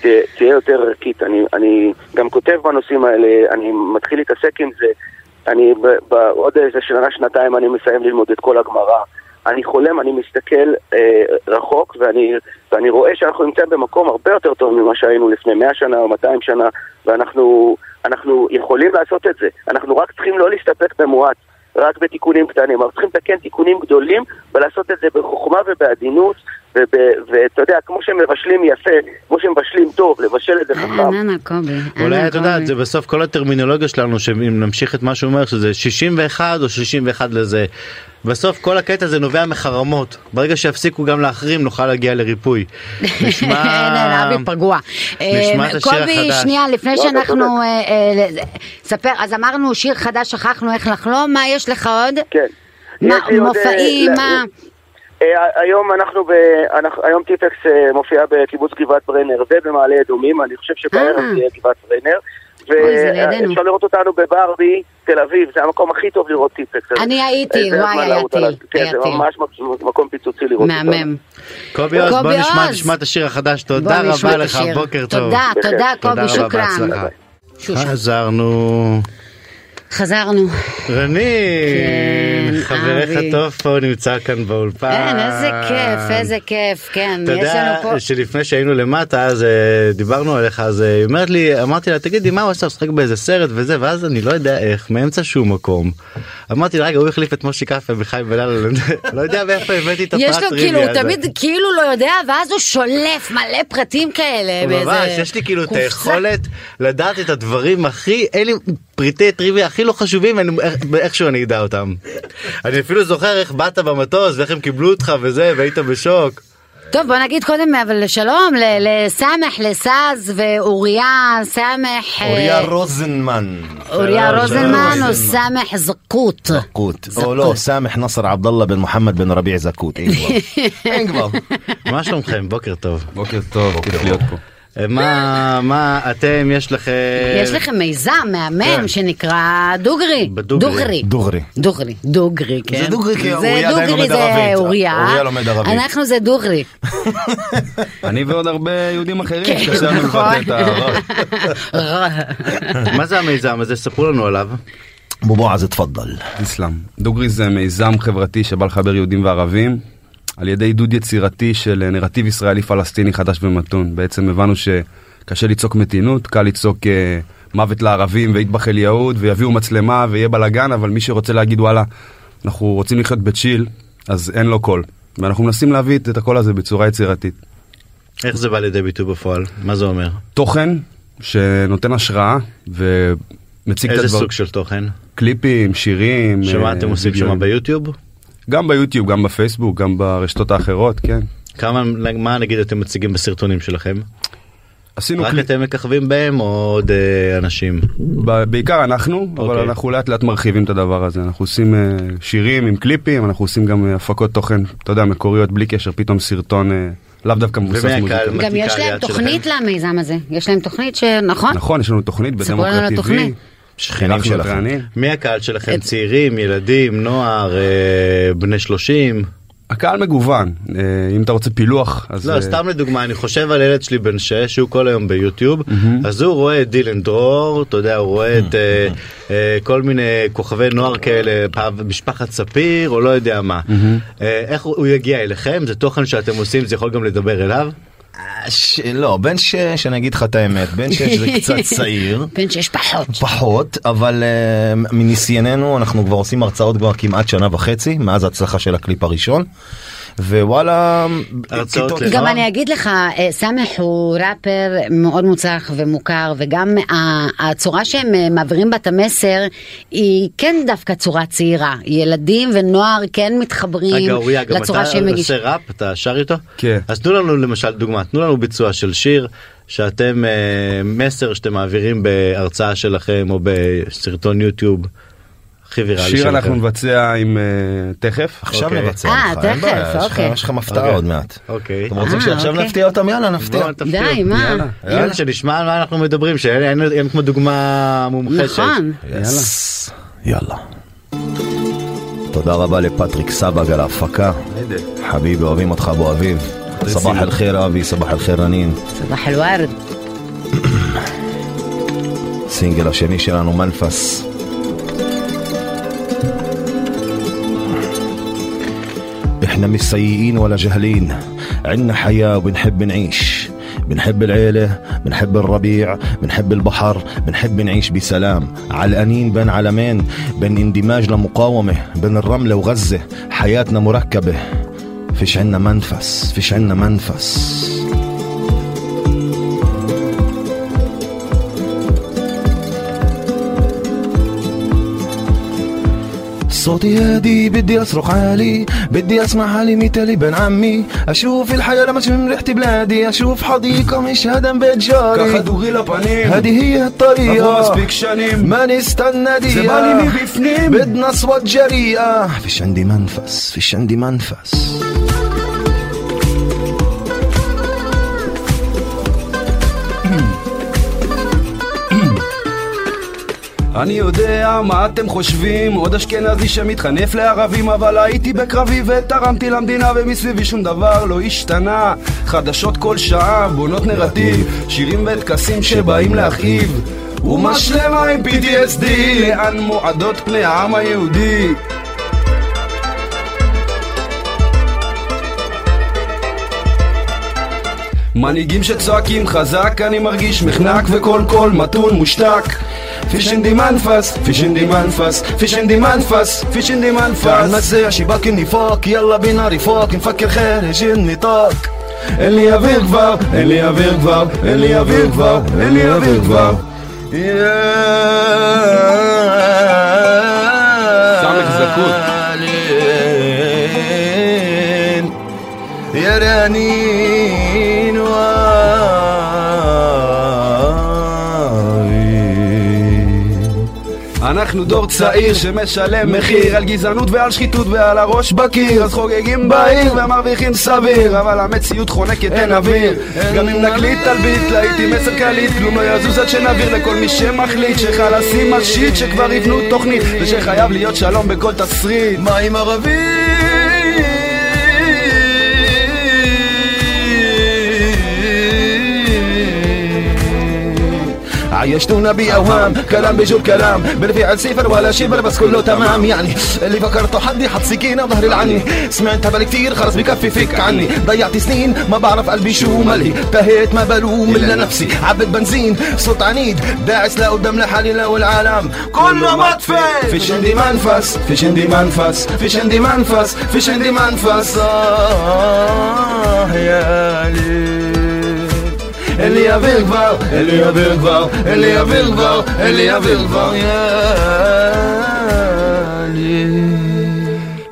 תהיה יותר ערכית. אני, אני גם כותב בנושאים האלה, אני מתחיל להתעסק עם זה. אני בעוד איזה שנה, שנתיים אני מסיים ללמוד את כל הגמרא. אני חולם, אני מסתכל אה, רחוק, ואני, ואני רואה שאנחנו נמצאים במקום הרבה יותר טוב ממה שהיינו לפני 100 שנה או 200 שנה, ואנחנו אנחנו יכולים לעשות את זה. אנחנו רק צריכים לא להסתפק במועט. רק בתיקונים קטנים, אנחנו צריכים לתקן תיקונים גדולים ולעשות את זה בחוכמה ובעדינות וב- ואתה יודע, כמו שמבשלים יפה, כמו שמבשלים טוב, לבשל את זה חכם. אנא, אנא, קובי. אולי את יודעת. זה בסוף כל הטרמינולוגיה שלנו, שאם נמשיך את מה שהוא אומר, שזה 61 או 61 לזה. בסוף כל הקטע הזה נובע מחרמות. ברגע שיפסיקו גם להחרים נוכל להגיע לריפוי. נשמע... אבי פרגוע. נשמע את אה, השיר קובי, החדש. שנייה, לפני לא, שאנחנו... צודק. אה, אה, ספר, אז אמרנו שיר חדש, שכחנו איך לחלום, מה יש לך עוד? כן. מה, מופעים, מה? היום אנחנו, ב, היום טיפקס אה, מופיע בקיבוץ גבעת ברנר ובמעלה אדומים, אני חושב שבערב. תהיה גבעת ברנר. ואפשר לראות אותנו בברבי, תל אביב, זה המקום הכי טוב לראות טיפקס. אני הייתי, זה וואי, היה טיל. כן, זה. ממש מקום פיצוצי לראות אותנו. מהמם. קובי עוז, בוא נשמע, את השיר החדש, תודה רבה לך. בוקר טוב. תודה, תודה, תודה קובי. שושן. חזרנו. חזרנו. רני, כן, חברך. הטוב פה נמצא כאן באולפן. אין, איזה כיף, איזה כיף, כן, אתה יש יודע לנו פה... שלפני שהיינו למטה אז אה, דיברנו עליך אז אה, היא אומרת לי אמרתי לה תגידי מה הוא עשה לשחק באיזה סרט וזה ואז אני לא יודע איך מאמצע שום מקום. אמרתי לה רגע הוא החליף את מושי קפה בחיים בלילה לא יודע מאיפה הבאתי את הפרט יש לו כאילו, הוא. תמיד כאילו לא יודע, ואז הוא שולף מלא פרטים כאלה. ממש יש לי כאילו את. היכולת לדעת את הדברים הכי אין לי פריטי טריוויה הכי לא חשובים איכשהו אני אדע אותם. אני אפילו זוכר איך באת במטוס ואיך הם קיבלו אותך וזה, והיית בשוק. טוב בוא נגיד קודם אבל שלום לסמח לסאז ואוריה סמח אה, אוריה רוזנמן. אוריה רוזנמן או סמח זקוט זקוט או לא סמח נאסר עבדאללה בן מוחמד בן רביע זקוט אין כבר. מה שלומכם? בוקר טוב. בוקר טוב כיף להיות פה. מה מה אתם יש לכם יש לכם מיזם מהמם שנקרא דוגרי. בדוגרי. דוגרי. דוגרי. דוגרי. דוגרי, כן. דוגרי, כי זה אוריה עדיין דוגרי לומד זה ערבית. אוריה. אוריה לומד ערבית. אנחנו זה דוגרי. אני ועוד הרבה יהודים אחרים, כן, שקשה לנו נכון. לבטא את הרע. מה זה המיזם הזה ספרו לנו עליו. אבו בועז תפדל. אסלאם. דוגרי זה מיזם חברתי שבא לחבר יהודים וערבים על ידי עידוד יצירתי של אה, נרטיב ישראלי פלסטיני חדש ומתון. בעצם הבנו שקשה לצעוק מתינות, קל לצעוק אה, מוות לערבים ויטבח אל יהוד ויביאו מצלמה ויהיה בלאגן, אבל מי שרוצה להגיד וואלה, אנחנו רוצים לחיות בצ'יל, אז אין לו קול. ואנחנו מנסים להביא את הקול הזה בצורה יצירתית. איך זה בא לידי ביטוי בפועל מה זה אומר תוכן שנותן השראה ומציג את איזה הדבר. סוג של תוכן קליפים, שירים. שמה אה, אתם עושים. שם ביוטיוב גם ביוטיוב, גם בפייסבוק, גם ברשתות האחרות, כן. כמה מה נגיד אתם מציגים בסרטונים שלכם עשינו רק קליפ, אתם מככבים בהם או עוד אה, אנשים ב- בעיקר אנחנו, אבל אוקיי. אנחנו לאט לאט מרחיבים את הדבר הזה. אנחנו עושים אה, שירים עם קליפים, אנחנו עושים גם אה, הפקות תוכן, אתה יודע, מקוריות, בלי קשר, פתאום סרטון אה, לאו דווקא מבוסס מוזיקה. גם יש להם תוכנית שלכם. למיזם הזה. יש להם תוכנית שנכון? נכון, יש לנו תוכנית ספרו שכנים שלכם. מי הקהל שלכם? את- צעירים ילדים נוער אה, בני 30 הקהל מגוון, אה, אם אתה רוצה פילוח, אז... לא אה, סתם לדוגמה אני חושב על ילד שלי בן 6 שהוא כל היום ביוטיוב אז הוא רואה את דילן דרור אתה יודע הוא רואה את אה, אה, כל מיני כוכבי נוער כאלה פעם משפחת ספיר או לא יודע מה. אה, איך הוא הוא יגיע אליכם? זה תוכן שאתם עושים זה יכול גם לדבר אליו ש... לא, בן שש, אני אגיד לך את האמת, בן שש זה קצת צעיר. בן שיש פחות. פחות, אבל uh, מניסיוננו אנחנו כבר עושים הרצאות כבר כמעט שנה וחצי, מאז ההצלחה של הקליפ הראשון. ווואלה, הרצאות? גם. אני אגיד לך, אה, סמך הוא ראפר מאוד מוצלח ומוכר, וגם ה- הצורה שהם אה, מעבירים בה את המסר היא כן דווקא צורה צעירה. ילדים ונוער כן מתחברים רגע אוריה גם לצורה אתה שהם עושה מגישים. ראפ אתה שר איתו כן. אז תנו לנו למשל דוגמה תנו לנו ביצוע של שיר שאתם אה, מסר שאתם מעבירים בהרצאה שלכם או בסרטון יוטיוב. הכי ויראלי שיר. אנחנו נבצע עם אה, תכף. עכשיו אוקיי. נבצע אה, לך, אין תכף, בעיה, יש לך- אוקיי. יש לכם הפתעה אוקיי. עוד מעט. אוקיי. אתם רוצים אה, שעכשיו אוקיי. נפתיע אותם? יאללה נפתיע. די, מה? יאללה. שנשמע על מה אנחנו מדברים שאין אין- אין כמו דוגמה מומחשת. נכון. יאללה. תודה רבה לפטריק סבג על ההפקה. חביבי אוהבים אותך אבו אביב. סבח אל חיר אבי, סבח אל חיר רנין. סבח אל-ורד. סינגל השני שלנו מנפס. إحنا مش سيئين ولا جاهلين. عنا حياة وبنحب نعيش. بنحب العيلة بنحب الربيع بنحب البحر بنحب نعيش بسلام. علقانين بين علمين بين اندماج لمقاومة بين الرملة وغزة. حياتنا مركبة. فيش عنا منفس فيش عنا منفس. صوتي هادي بدي أصرخ عالي بدي أسمع حالي مثالي بن عمي. أشوف الحياة لما من ريحه بلادي أشوف حديقة مش هدم بيت جاري. كخدو غلب بانيم هادي هي الطريقة. ما نستنى دقيقه بدنا صوت جريئة. فيش عندي منفس فيش عندي منفس. אני יודע מה אתם חושבים, עוד אשכנזי שמתחנף לערבים, אבל הייתי בקרבי ותרמתי למדינה ומסביבי שום דבר לא השתנה. חדשות כל שעה, בונות נרטיב, שירים וטקסים שבאים להכאיב. אומה שלמה עם PTSD, לאן מועדות פני העם היהודי? מנהיגים שצועקים חזק, אני מרגיש מחנק וכל קול מתון מושתק. פיש אין די מנפס, פיש אין די מנפס, פיש אין די מנפס, פיש אין די تعال מנפס. نزع شباك النفاق يلا بينا رفاق نفكر خارج النطاق אין לי אוויר כבר, אין לי אוויר כבר, אין לי אוויר כבר, אין לי אוויר כבר. אנחנו דור צעיר שמשלם מחיר על גזענות ועל שחיתות ועל הראש בקיר. אז חוגגים בעיר ומרוויחים סביר אבל המציאות חונקת אין אוויר. גם אם נקליט תלביט להיטים עשר קליט כלום לא יזוז עד שנעביר לכל מי שמחליט שחלאסים השיט שכבר יבנו תוכנית ושחייב להיות שלום בכל תסריט. מה עם ערבים? عيشتونا بأوهام. كلام بيجوا بكلام بالفعل صفر ولا شبر بس كله تمام. يعني اللي فكرته حدي حط سكينة ظهري العني سمعت هبل كتير خلص بكفي فيك عني. ضيعت سنين ما بعرف قلبي شو ملي. تهيت ما بلوم إلا نفسي. عبت بنزين صوت عنيد. داعس لقدام لحالي لو العالم كله مطفي. فيش عندي منفس. فيش عندي منفس. فيش عندي منفس. فيش عندي منفس. آه يا אין לי אוויר כבר, אין לי אוויר כבר, אין לי אוויר כבר, אין לי אוויר כבר,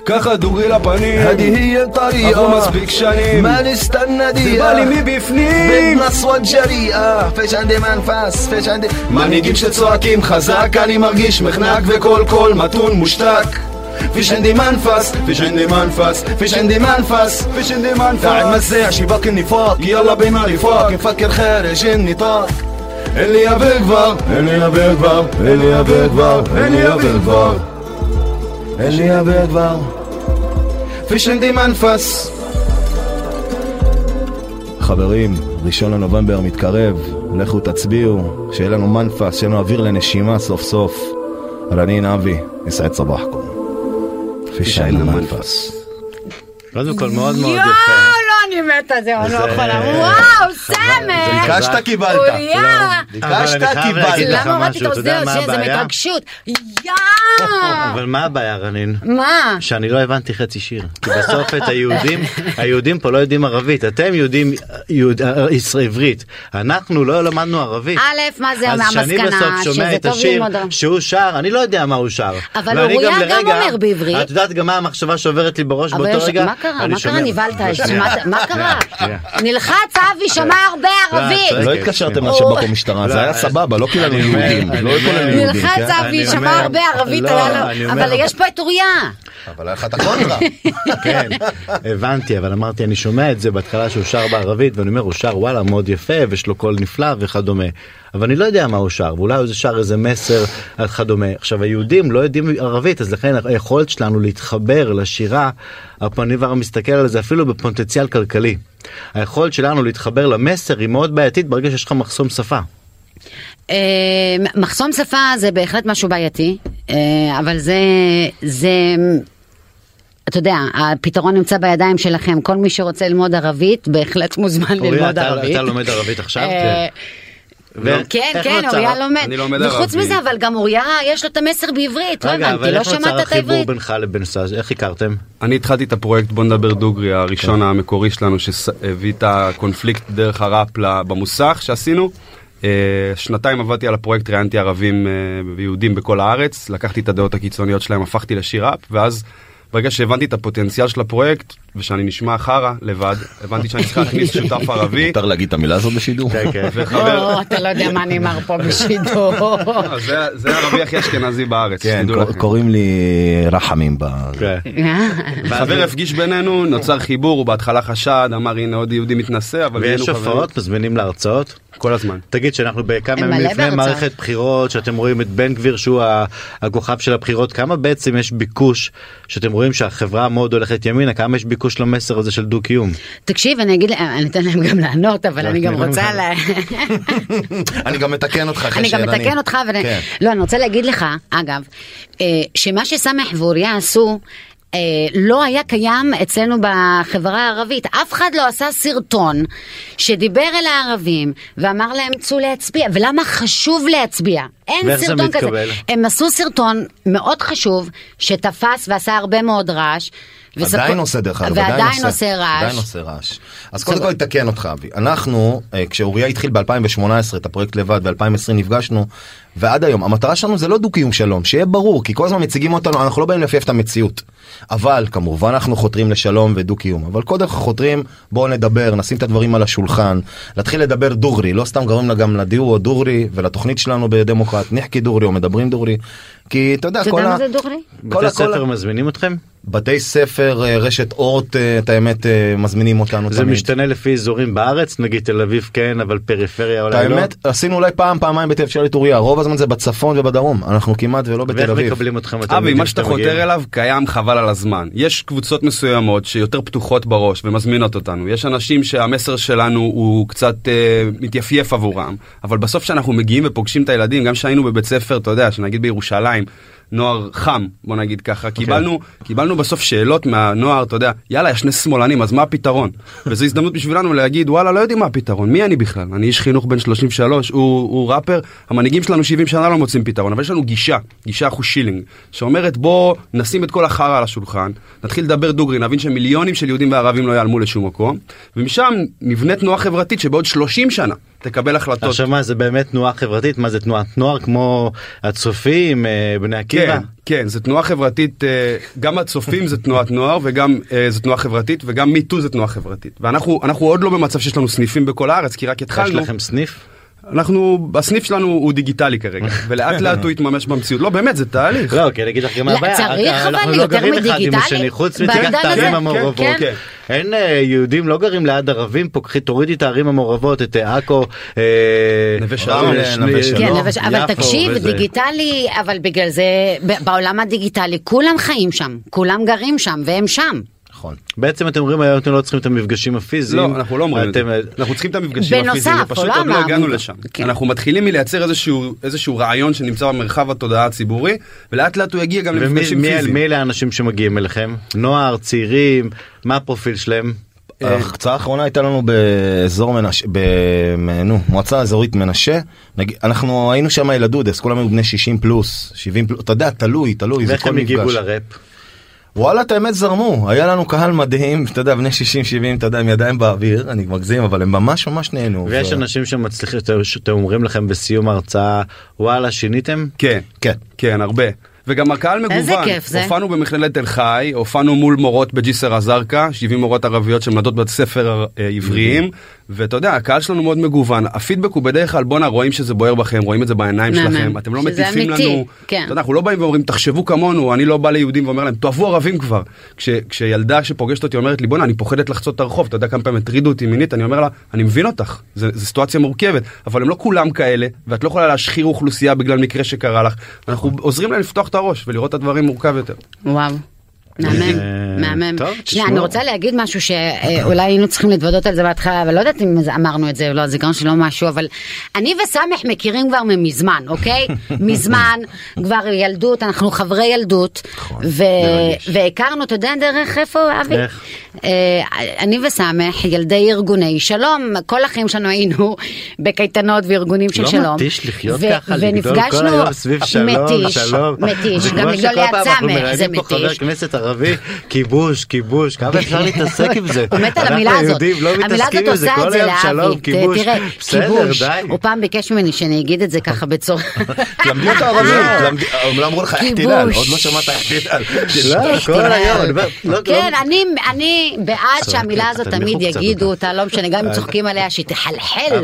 ככה דורי לפנים, הדהי טריה, עברו מספיק שנים, מה נסתנדיה, זה בא לי מבפנים, בנסוואן ג'ריה, פשנדה מנפס, פשנדה, מנהיגים שצועקים חזק, אני מרגיש מחנק וקול קול מתון מושתק. فيش عندي منفس فيش عندي منفس فيش عندي منفس فيش عندي منفس تعال نزع شباك النفاق يلا بينا رفاق نفكر خارج النطاق اللي يبي كبر اللي يبي كبر اللي يبي كبر اللي يبي كبر اللي يبي كبر فيش عندي منفس חברים, ראשון לנובמבר מתקרב, לכו תצביעו, שיהיה לנו מנפס, שיהיה לנו אוויר לנשימה סוף סוף. רנין אבי, יסעד סבחכם. פיש עין מנפס. קודם כל מאוד לא, אני מתה, זהו, אני לא זה- יכולה. וואו, סמך! ביקשת קיבלת. אני חייב להגיד לך למה הורדתי את האוזניות? מה שזה הבעיה? מהתרגשות. יואו! אבל מה הבעיה רנין? מה? שאני לא הבנתי חצי שיר. כי בסוף את היהודים, היהודים פה לא יודעים ערבית. אתם יודעים עברית. אנחנו לא למדנו ערבית. א', מה זה אז כשאני המסקנה? בסוף שומע את השיר. שהוא שר, אני לא יודע מה הוא שר. אבל אוריה גם אומר בעברית. את יודעת גם מה המחשבה שעוברת לי בראש באותו רגע? מה קרה? אני מה קרה? נבהלת? שנייה. מה קרה? נלחץ אבי, שמע הרבה ערבית. לא התקשרתם לשב"כ או משטרה, זה לא, היה אני- סבבה, לא כולנו יהודים. לא יהודים, נלחץ כן? אבי, שמע הרבה ערבית, לא, אבל יש פה את אוריה. אבל היה לך את הקונטרה. כן, הבנתי, אבל אמרתי, אני שומע את זה בהתחלה שהוא שר בערבית, ואני אומר, הוא שר וואלה מאוד יפה, ויש לו קול נפלא וכדומה. אבל אני לא יודע מה הוא שר, ואולי הוא שר איזה מסר וכדומה. עכשיו, היהודים לא יודעים ערבית, אז לכן היכולת שלנו להתחבר לשירה, הפני כבר מסתכל על זה אפילו בפוטנציאל כלכלי. היכולת שלנו להתחבר למסר היא מאוד בעייתית ברגע שיש לך מחסום שפה. אה, מחסום שפה זה בהחלט משהו בעייתי, אה, אבל זה, זה, אתה יודע, הפתרון נמצא בידיים שלכם. כל מי שרוצה ללמוד ערבית, בהחלט מוזמן אוריה, ללמוד אתה- ערבית. אתה לומד ערבית עכשיו? אה, כן, איך כן, נוצר- אוריה לומד. אני לומד וחוץ. מזה, אבל גם אוריה, יש לו את המסר בעברית, לא רגע, הבנתי, אבל לא איך נוצר שמעת את החיבור העברית. בינך לבין סאז? איך הכרתם? אני התחלתי את הפרויקט בוא נדבר דוגרי הראשון המקורי שלנו שהביא את הקונפליקט דרך הראפ במוסך שעשינו. אה, שנתיים עבדתי על הפרויקט ראיינתי ערבים אה, ויהודים בכל הארץ לקחתי את הדעות הקיצוניות שלהם הפכתי לשיר ראפ ואז ברגע שהבנתי את הפוטנציאל של הפרויקט, ושאני נשמע חרא לבד, הבנתי שאני צריך להכניס שותף ערבי. מותר להגיד את המילה הזאת בשידור? כן, כן. וחבר... או, אתה לא יודע מה נאמר פה בשידור. זה- זה הערבי הכי אשכנזי בארץ, כן, שתדעו קור- לכם. קוראים לי רחמים. כן. חבר הפגיש בינינו, נוצר חיבור, הוא בהתחלה חשד, אמר הנה עוד יהודי מתנשא, אבל ויש נהיינו חברים. הופעות, מזמינים להרצאות. כל הזמן. תגיד שאנחנו בכמה ימים לפני. מערכת בחירות שאתם רואים את בן גביר שהוא הכוכב של הבחירות כמה בעצם יש ביקוש שאתם רואים שהחברה מאוד הולכת ימינה כמה יש ביקוש למסר הזה של דו קיום. תקשיב, אני אגיד, אני אתן להם גם לענות, אבל אני גם רוצה ל... אני גם מתקן אותך אחרי אני גם. מתקן אותך, ו... כן. לא, אני רוצה להגיד לך, אגב, אה, שמה שסמך ואוריה עשו, אה, לא היה קיים אצלנו בחברה הערבית. אף אחד לא עשה סרטון שדיבר אל הערבים ואמר להם צאו להצביע, ולמה חשוב להצביע. אין סרטון כזה. הם עשו סרטון מאוד חשוב, שתפס ועשה הרבה מאוד רעש. וספ- עדיין עושה דרך אגב, ועדיין עושה רעש. עדיין עושה רעש. אז קודם כל אתקן אותך אבי. אנחנו, אה, כשאוריה התחיל ב-2018 את הפרויקט לבד, ב-2020 נפגשנו, ועד היום, המטרה שלנו זה לא דו-קיום שלום, שיהיה ברור, כי כל הזמן מציגים אותנו, אנחנו לא באים לפייף את המציאות. אבל כמובן אנחנו חותרים לשלום ודו-קיום, אבל קודם כל חותרים, בואו נדבר, נשים את הדברים על השולחן, להתחיל לדבר דוגרי, לא סתם קוראים לה גם לדיור דוגרי, ולתוכנית שלנו בדמוקרט, נחקי דוגרי או מדברים דוגרי, כי אתה יודע, אתה כל יודע ה... מה זה דוגרי? כל בתי ספר מזמינים אתכם? בתי ספר, אה, רשת אורט, אה, את האמת, אה, מזמינים אותנו זה תמיד. משתנה לפי אזורים בארץ נגיד תל אביב כן אבל פריפריה את אולי לא. האמת, עשינו אולי פעם, פעמיים בתל אביב אוריה, רוב הזמן זה בצפון ובדרום, אנחנו כמעט ולא בתל ואיך אביב. מקבלים אתכם אבי, התלמידים מה שאתה? חותר אליו קיים חבל על הזמן. יש קבוצות מסוימות שיותר פתוחות בראש ומזמינות אותנו. יש אנשים שהמסר שלנו הוא קצת אה, מתייפייף עבורם, אבל בסוף כשאנחנו מגיעים ופוגשים את הילדים, גם כשהיינו בבית ספר, אתה יודע, שנגיד בירושלים, נוער חם, בוא נגיד ככה, קיבלנו, קיבלנו בסוף שאלות מהנוער, אתה יודע, יאללה, יש שני שמאלנים, אז מה הפתרון? וזו הזדמנות בשבילנו להגיד, וואלה, לא יודעים מה הפתרון, מי אני בכלל? אני איש חינוך בן 33, הוא, הוא ראפר, המנהיגים שלנו 70 שנה לא מוצאים פתרון, אבל יש לנו גישה, גישה אחוז שילינג, שאומרת בוא נשים את כל החרא על השולחן, נתחיל לדבר דוגרי, נבין שמיליונים של יהודים וערבים לא ייעלמו לשום מקום, ומשם נבנה תנועה חברתית שבעוד 30 שנה תקבל החלטות. עכשיו מה זה באמת תנועה חברתית מה זה תנועת נוער כמו הצופים אה, בני עקיבא. כן, כן, זו תנועה חברתית, אה, גם הצופים זה תנועת נוער וגם אה, זו תנועה חברתית וגם מיטו זה תנועה חברתית. ואנחנו אנחנו עוד לא במצב שיש לנו סניפים בכל הארץ, כי רק יש התחלנו. לכם סניף? אנחנו, הסניף שלנו הוא דיגיטלי כרגע, ולאט לאט הוא יתממש במציאות. לא, באמת, זה תהליך. לא, כי אני אגיד לך גם מה לא, הבעיה, צריך אבל אנחנו לא יותר גרים אחד עם מדיגיטלי השני, חוץ מתיקח את הערים. המעורבות, כן, כן. אין אה, יהודים לא גרים ליד ערבים פה, קחי תורידי את הערים המעורבות, את אה, עכו, אה, נווה שלום, רמלה, נווה שלום. כן, אבל, תקשיב. דיגיטלי, אבל בגלל זה, בעולם הדיגיטלי, כולם חיים שם, כולם גרים שם, והם שם. נכון. בעצם אתם אומרים היום אתם לא צריכים את המפגשים הפיזיים. לא, אנחנו לא אומרים את זה. אה, אנחנו צריכים את המפגשים בנוסף, הפיזיים, פשוט לא עוד לא. הגענו לשם. כן. אנחנו מתחילים מלייצר איזשהו- רעיון שנמצא במרחב התודעה הציבורי, ולאט לאט הוא יגיע גם ומי למפגשים מי- פיזיים. מי אלה האנשים שמגיעים אליכם? נוער, צעירים, מה הפרופיל שלהם? ההחצאה האחרונה הייתה לנו באזור מנשה, נו, מועצה אזורית מנשה, אנחנו היינו שם ילדודס, כולם היו בני 60 פלוס, 70 פלוס, אתה יודע, תלוי, תלוי, זה ואיך כל הם הגיבו מפגש. לראפ? וואלה, את האמת זרמו, היה לנו קהל מדהים, אתה יודע, בני 60-70, אתה יודע, עם ידיים באוויר, אני מגזים, אבל הם ממש ממש נהנו. ויש ו- אנשים שמצליחים, שאתם- אומרים לכם בסיום ההרצאה, וואלה, שיניתם? כן, כן. כן, הרבה. וגם הקהל מגוון. איזה כיף זה. הופענו במכללת תל חי, הופענו מול מורות בג'יסר א-זרקא, 70 מורות ערביות שמלמדות בתי ספר אה, עבריים, ואתה יודע, הקהל שלנו מאוד מגוון. הפידבק הוא בדרך כלל, בואנה, רואים שזה בוער בכם, רואים את זה בעיניים מהמם. שלכם, אתם לא מטיפים אמיתי, לנו. כן. אתה יודע, אנחנו לא באים ואומרים, תחשבו כמונו, אני לא בא ליהודים ואומר להם, תאהבו ערבים כבר. כש, כשילדה שפוגשת אותי אומרת לי, בואנה, אני פוחדת לחצות את הרחוב, אתה יודע כמה פעמים הטרידו אותי מינית, אני אומר לה, אני מבין אותך, זו סיטואציה מורכבת, אבל הם לא כולם כאלה, ואת לא יכולה להשחיר אוכלוסייה בגלל מקרה שקרה לך. אנחנו עוזרים להם לפתוח את הראש ולראות את הדברים מורכב יותר. וואו. מהמם, אה, מהמם. טוב, תשמעו. אני רוצה להגיד משהו שאולי היינו צריכים להתוודות על זה בהתחלה, אבל לא יודעת אם אמרנו את זה או לא, הזיכרון שלי לא משהו, אבל אני וסמך מכירים כבר מזמן, אוקיי? מזמן, כבר ילדות, אנחנו חברי ילדות, ו- והכרנו, אתה יודע דרך איפה, אבי? אה, אני וסמך, ילדי ארגוני שלום, כל החיים שלנו היינו בקייטנות וארגונים של לא שלום. מתיש לחיות ככה, לגדול כל היום סביב שלום, מתיש, שלום. מתיש, זה גם לגדול ליד סמך, זה מתיש. ערבי, כיבוש, כיבוש, כמה אפשר להתעסק עם זה? הוא מת על אנחנו המילה הזאת. היהודים לא מתעסקים עם זה, את כל היום שלום, כיבוש, בסדר. די. הוא פעם ביקש ממני שאני אגיד את זה ככה בצורה... תלמדי אותו ערבית, הם לא אמרו לך כיבוש. אחתילל, עוד לא שמעת אחתילל. לא, כל היום, אומר, לא- כן, לא- אני, בעד שהמילה הזאת תמיד יגידו אותה. לא משנה, גם אם צוחקים עליה, שהיא תחלחל.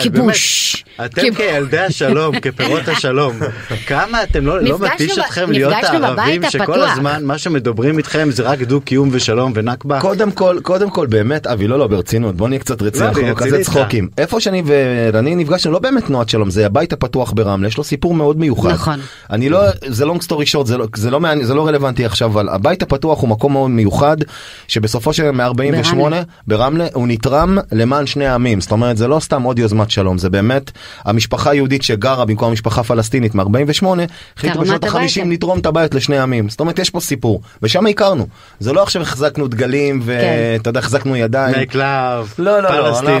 כיבוש. באמת, אתם. כילדי השלום, כפירות השלום, כמה אתם לא, לא מתיש אתכם להיות הערבים שכל. הזמן מה שמדברים איתכם זה רק דו קיום ושלום ונכבה? קודם כל, קודם כל, באמת, אבי, לא, לא, ברצינות, בוא נהיה קצת רציני, לא, אנחנו כזה איתך. צחוקים. איפה שאני ורני נפגשנו, לא באמת תנועת שלום, זה הבית הפתוח ברמלה, יש לו סיפור מאוד מיוחד. נכון. אני לא, זה long story short, זה לא, זה לא, מעניין- זה לא רלוונטי עכשיו, אבל הבית הפתוח הוא מקום מאוד מיוחד, שבסופו של מ-48, ברמלה. הוא נתרם למען שני העמים. זאת אומרת, זה לא סתם עוד יוזמת שלום, זה באמת המשפחה היהודית שגרה במקום המשפחה הפלסטינית מ-48, החליטו בשנות את הבית. ה-50 לתרום את הבית לשני עמים. זאת אומרת, יש פה סיפור, ושם הכרנו. זה לא עכשיו החזקנו דגלים, כן. ואתה יודע, החזקנו ידיים. בני קלב, לא, לא, לא, אנחנו, פלסטינאי.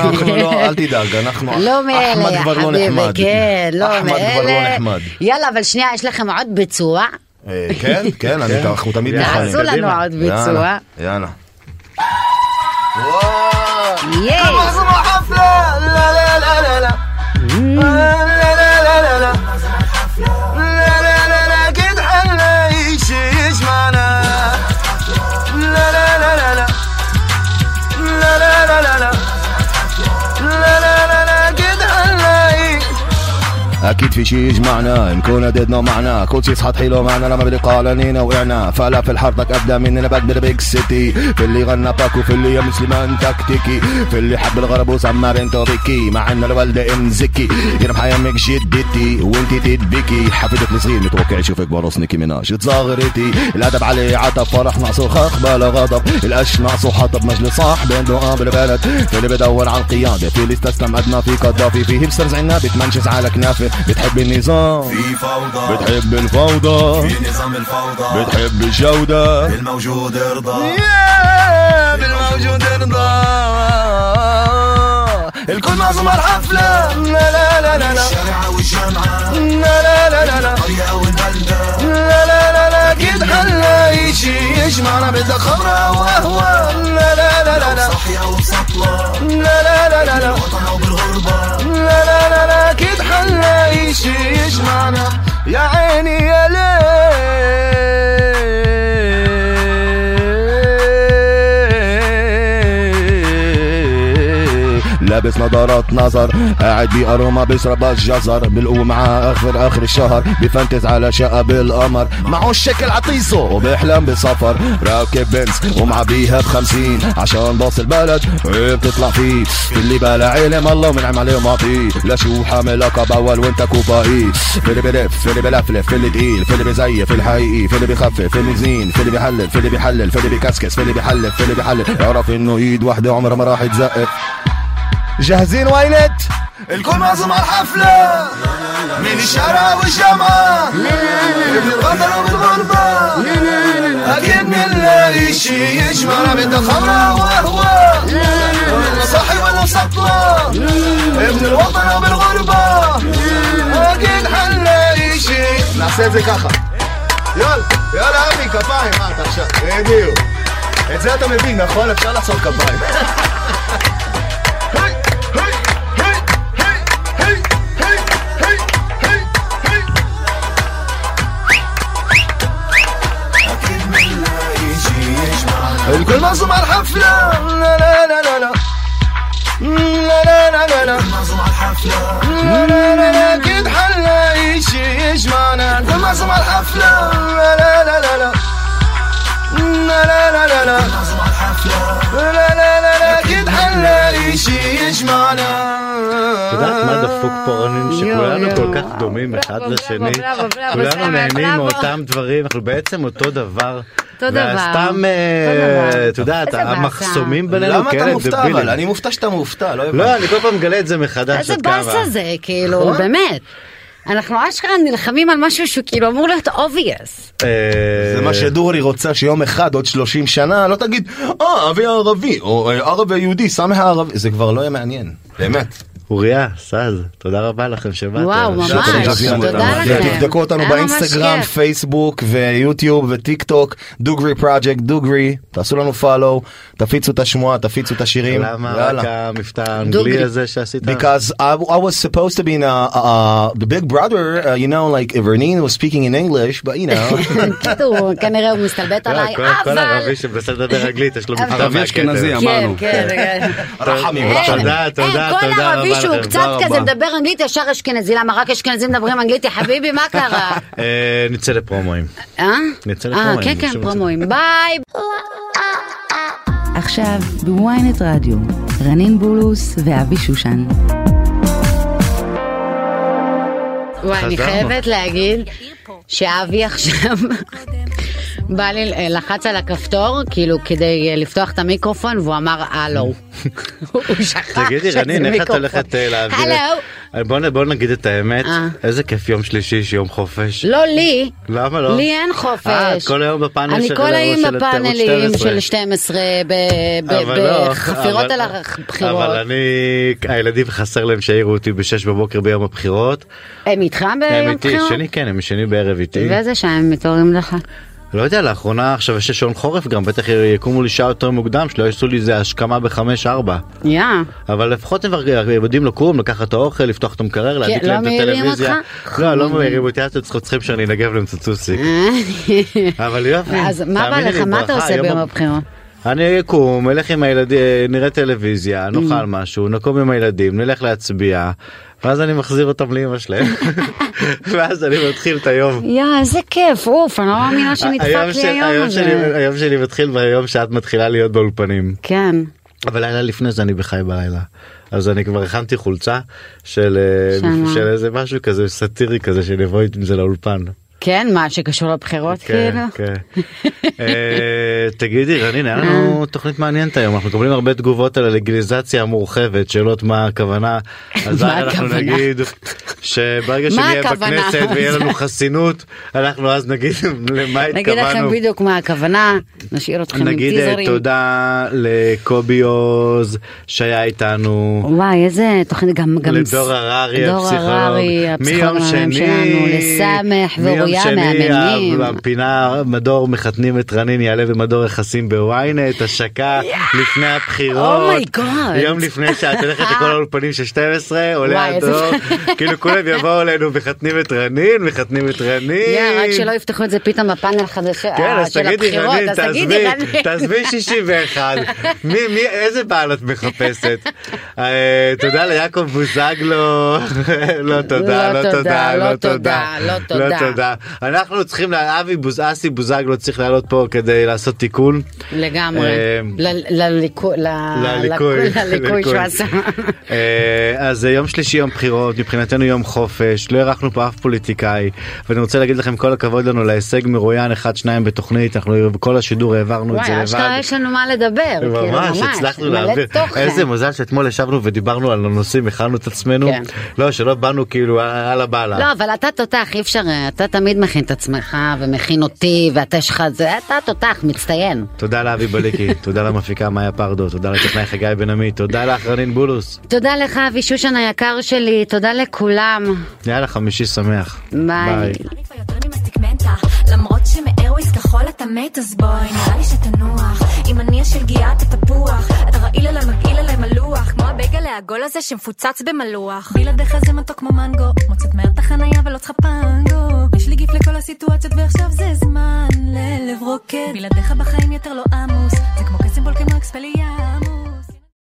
אנחנו לא, אל תדאג, אנחנו, לא מאלה, אחמד כבר לא נחמד. כן, לא אחמד כבר לא מאלה. נחמד. יאללה, אבל שנייה, יש לכם עוד ביצוע. אה, כן, כן, אני- אנחנו תמיד מוכנים. תעשו לנו. עוד ביצוע. יאללה, أكيد في شي يجمعنا نكون عددنا معنا. كل شي صحت حلو معنا لما بدي قالنينا وقعنا. فلا في حارتك أبدأ مننا بقدر بيك سيتي في اللي غنى باكو في اللي يا مسلمان تكتيكي في اللي حب الغرب وسمر انتو بكي مع إن الوالدة ام زكي. يرمح يمك جدتي وإنتي تدبكي. حفيدك الصغير متوقع يشوفك برص نيكي مناش تصغرتي الأدب عليه عطب فرح ناقصه خخ بلا غضب. القش ناقصه حطب مجلس صاحب عنده قام بالبلد. في اللي بدور على القياده في اللي استسلم أدنى في قذافي في هيبسترز عنا بتمنشز على كنافة. بتحب النظام في فوضى بتحب الفوضى في نظام الفوضى بتحب الجودة بالموجود ارضى بالموجود ارضى الكل على الحفلة لا لا لا لا لا الشارع والجامعة لا لا لا لا لا القرية والبلدة لا لا لا لا أكيد حنلاقي شي يجمعنا بدك خمرة وقهوة لا لا لا لا لا صحية ومسطلة لا لا لا لا لا وبالغربة لا لا لا لا أكيد حنلاقي شي يجمعنا؟ يا عيني يا ليل. لابس نظارات نظر قاعد بأروما بيشرب الجزر بالقوة معاه اخر اخر الشهر بفنتز على شقة بالقمر معه الشكل عطيسه وبيحلم بسفر راكب بنز ومعبيها بخمسين عشان باص البلد إيه بتطلع فيه في اللي بلا علم الله ومنعم عليه ومعطيه لا شو حامل لقب اول وانت كوباي في اللي بلف في اللي بلفلف في اللي تقيل في اللي بزيف في الحقيقي في اللي بيخفف في اللي زين في اللي بيحلل في اللي بيحلل في اللي بيكسكس في اللي بيحلف في اللي بيحلل اعرف انه ايد واحدة عمرها ما راح تزقف جاهزين وينت الكل معزوم على الحفلة من الشارع والجامعة من الوطن وبالغربة أكيد بنلاقي شي يجمعنا بدنا خمرة وقهوة ولا صاحي ولا مسطلة ابن الوطن وبالغربة أكيد حنلاقي شي نعسى את זה ככה יאללה, יאללה אבי, כפיים, מה אתה עכשיו? בדיוק. את זה אתה מבין, נכון? אפשר לעשות כפיים. الحفلة لا لا لا لا لا لا لا لا لا لا معزوم على الحفلة لا لا لا لا أكيد حنلاقي شي يجمعنا الكل معزوم على الحفلة لا لا لا لا لا لا لا لا لا لا معزوم على الحفلة لا لا لا لا أكيد حنلاقي شي يجمعنا את יודעת מה דפוק פה רונן שכולנו יואו, כל יואו. כך דומים אחד בראבו, לשני בראבו, בראבו, כולנו סמק, נהנים בראבו. מאותם דברים אנחנו בעצם אותו דבר אותו דבר. וסתם אותו דבר. את יודעת. המחסומים בינינו למה אתה מופתע אבל? אני מופתע שאתה מופתע, לא לא הבנתי. אני כל פעם מגלה את זה מחדש איזה. באסה זה, כאילו, נכון? באמת. אנחנו אשכרה נלחמים על משהו שהוא כאילו אמור להיות obvious. אה, זה מה שדורי רוצה שיום אחד עוד 30 שנה לא תגיד אה ערבי ערבי או אה, ערבי יהודי סמי הערבי זה כבר לא יהיה מעניין באמת. אוריה, סאז, תודה רבה לכם שבאתם. וואו, ממש, תודה לכם. תבדקו אותנו באינסטגרם. פייסבוק ויוטיוב וטיק טוק, דוגרי פרויקט, דוגרי, תעשו לנו פולו, תפיצו את השמועה, תפיצו את השירים. למה. רק המבטא האנגלי. הזה שעשית? Because I, I was supposed to be in a, uh, the big brother, uh, you know, like Vernin was speaking in English, but you know. קיצור, כנראה הוא מסתלבט לא, עליי, כל- כל אבל... ערבי שמנסה לדבר אנגלית יש לו מבטא ערבי מהכתר. אשכנזי, כן, אמרנו. כן, כן. רחמים. תודה, תודה, תודה ערבי רבה שהוא קצת כזה. מדבר אנגלית ישר אשכנזי, למה רק אשכנזים מדברים אנגלית, יא חביבי, מה קרה? אה, נצא ל promoים. אה? נצא אה, ל promoים, כן, כן, פרומואים. ביי. עכשיו בוויינט רדיו, רנין בולוס ואבי שושן. וואי, אני. חייבת להגיד שאבי עכשיו בא לי, אה, לחץ על הכפתור, כאילו כדי אה, לפתוח את המיקרופון, והוא אמר הלו. הוא שכח תגידי שזה רנין, איך את מיקרופון. הולכת אה, להעביר. הלו. בוא נגיד את האמת. איזה כיף יום שלישי שיום חופש. לא לי, למה לא? לי אין חופש. אה, את כל היום בפאנל אני של כל היום של ערוץ בפאנלים 12. של 12, ב- ב- אבל לא, בחפירות על הבחירות. אבל אני, הילדים חסר להם שיעירו אותי בשש בבוקר ביום הבחירות. הם איתך הם ביום איתי, בחירות? שני כן, הם שני בערב איתי. ואיזה שעה הם מתעוררים לך? לא יודע, לאחרונה עכשיו יש שעון חורף גם, בטח יקומו לי שעה יותר מוקדם, שלא יעשו לי איזה השכמה בחמש ארבע. יא. אבל לפחות הם יודעים לקום, לקחת את האוכל, לפתוח את המקרר, להדליק לא להם את הטלוויזיה. לא, לא. מעירים אותי, אתם צריכים שאני אנגב להם הצוסיק. אבל יופי. אז מה בא לך? מה אתה עושה יום ביום הבחירות? אני אקום, אלך עם הילדים, נראה טלוויזיה, Mm. נאכל משהו, נקום עם הילדים, נלך להצביע, ואז אני מחזיר אותם לאמא שלהם, ואז אני מתחיל את היום. יא, איזה כיף, אוף, אני לא מאמינה שנדפק לי היום הזה. היום שלי מתחיל ביום שאת מתחילה להיות באולפנים. כן. אבל לילה לפני זה אני בחי בלילה. אז אני כבר הכנתי חולצה של אה? של איזה משהו כזה סאטירי כזה שאני אבוא עם זה לאולפן. כן, מה שקשור לבחירות כן, כאילו? כן. אה, תגידי רנין, היה לנו תוכנית מעניינת היום, אנחנו מקבלים הרבה תגובות על הלגליזציה המורחבת, שאלות מה הכוונה, אז אנחנו? נגיד שברגע שנהיה? בכנסת ויהיה לנו חסינות, אנחנו אז נגיד למה נגיד לכם התכוונו. בדיוק מה הכוונה, נשאיר אתכם עם נגיד אה, טיזרים. תודה לקובי עוז שהיה איתנו. וואי, איזה תוכנית, גם... גם לדור הררי הפסיכולוג. מיום שני, לסמך מיום ואוריה שני. הפינה מדור מחתנים את רנין יעלה במדור יחסים בוויינט, השקה לפני הבחירות. oh my god. יום לפני שאת הולכת לכל האולפנים של 12, עולה הדור, כאילו כולם יבואו אלינו מחתנים את רנין, מחתנים את רנין. רק שלא יפתחו את זה פתאום בפאנל חדש כן, של תגידי, הבחירות, רנין, אז תגידי, רנין. תעזבי 61. מי, מי, איזה בעל את מחפשת? אה, תודה ליעקב בוזגלו. לא תודה, לא לא תודה, לא לא תודה, תודה. לא תודה. אנחנו צריכים, אבי בוז- אסי בוזגלו צריך לעלות פה כדי לעשות תיקון. לגמרי. אה, ל- לליקוי, שהוא עשה. אה, אז יום שלישי יום בחירות מבחינתנו יום חופש לא אירחנו פה אף פוליטיקאי ואני רוצה להגיד לכם כל הכבוד לנו להישג מרואיין אחד שניים בתוכנית אנחנו בכל השידור העברנו את זה וואי, לבד. אשכרה יש לנו מה לדבר. כאילו, ממש הצלחנו מלא להעביר. איזה מזל שאתמול ישבנו ודיברנו על הנושאים הכנו את עצמנו כן. לא שלא באנו כאילו על הבעלה. לא, אבל אתה תותח, אי אפשר, אתה תמיד מכין את עצמך ומכין אותי, ואתה יש לך, זה, אתה תותח, מצטיין. תודה לאבי בליקי תודה למפיקה מאיה פרדו תודה לטכנאי חגי בן עמי תודה לך רנין בולוס תודה לך, אבי שושן היקר שלי, תודה לכולם. יאללה חמישי שמח. ביי. למרות שמארוויס כחול אתה מת אז בואי נראה לי שתנוח אם אני השלגיית התפוח אתה רעיל עליי מגעיל עליי מלוח כמו הבייגל העגול הזה שמפוצץ במלוח. בלעדיך זה מתוק כמו מנגו מוצאת מהר את החנייה ולא צריכה פנגו. יש לי גיף לכל הסיטואציות ועכשיו זה זמן ללב רוקד. בלעדיך בחיים יותר לא עמוס זה כמו קסם בול כמו אקספליאמוס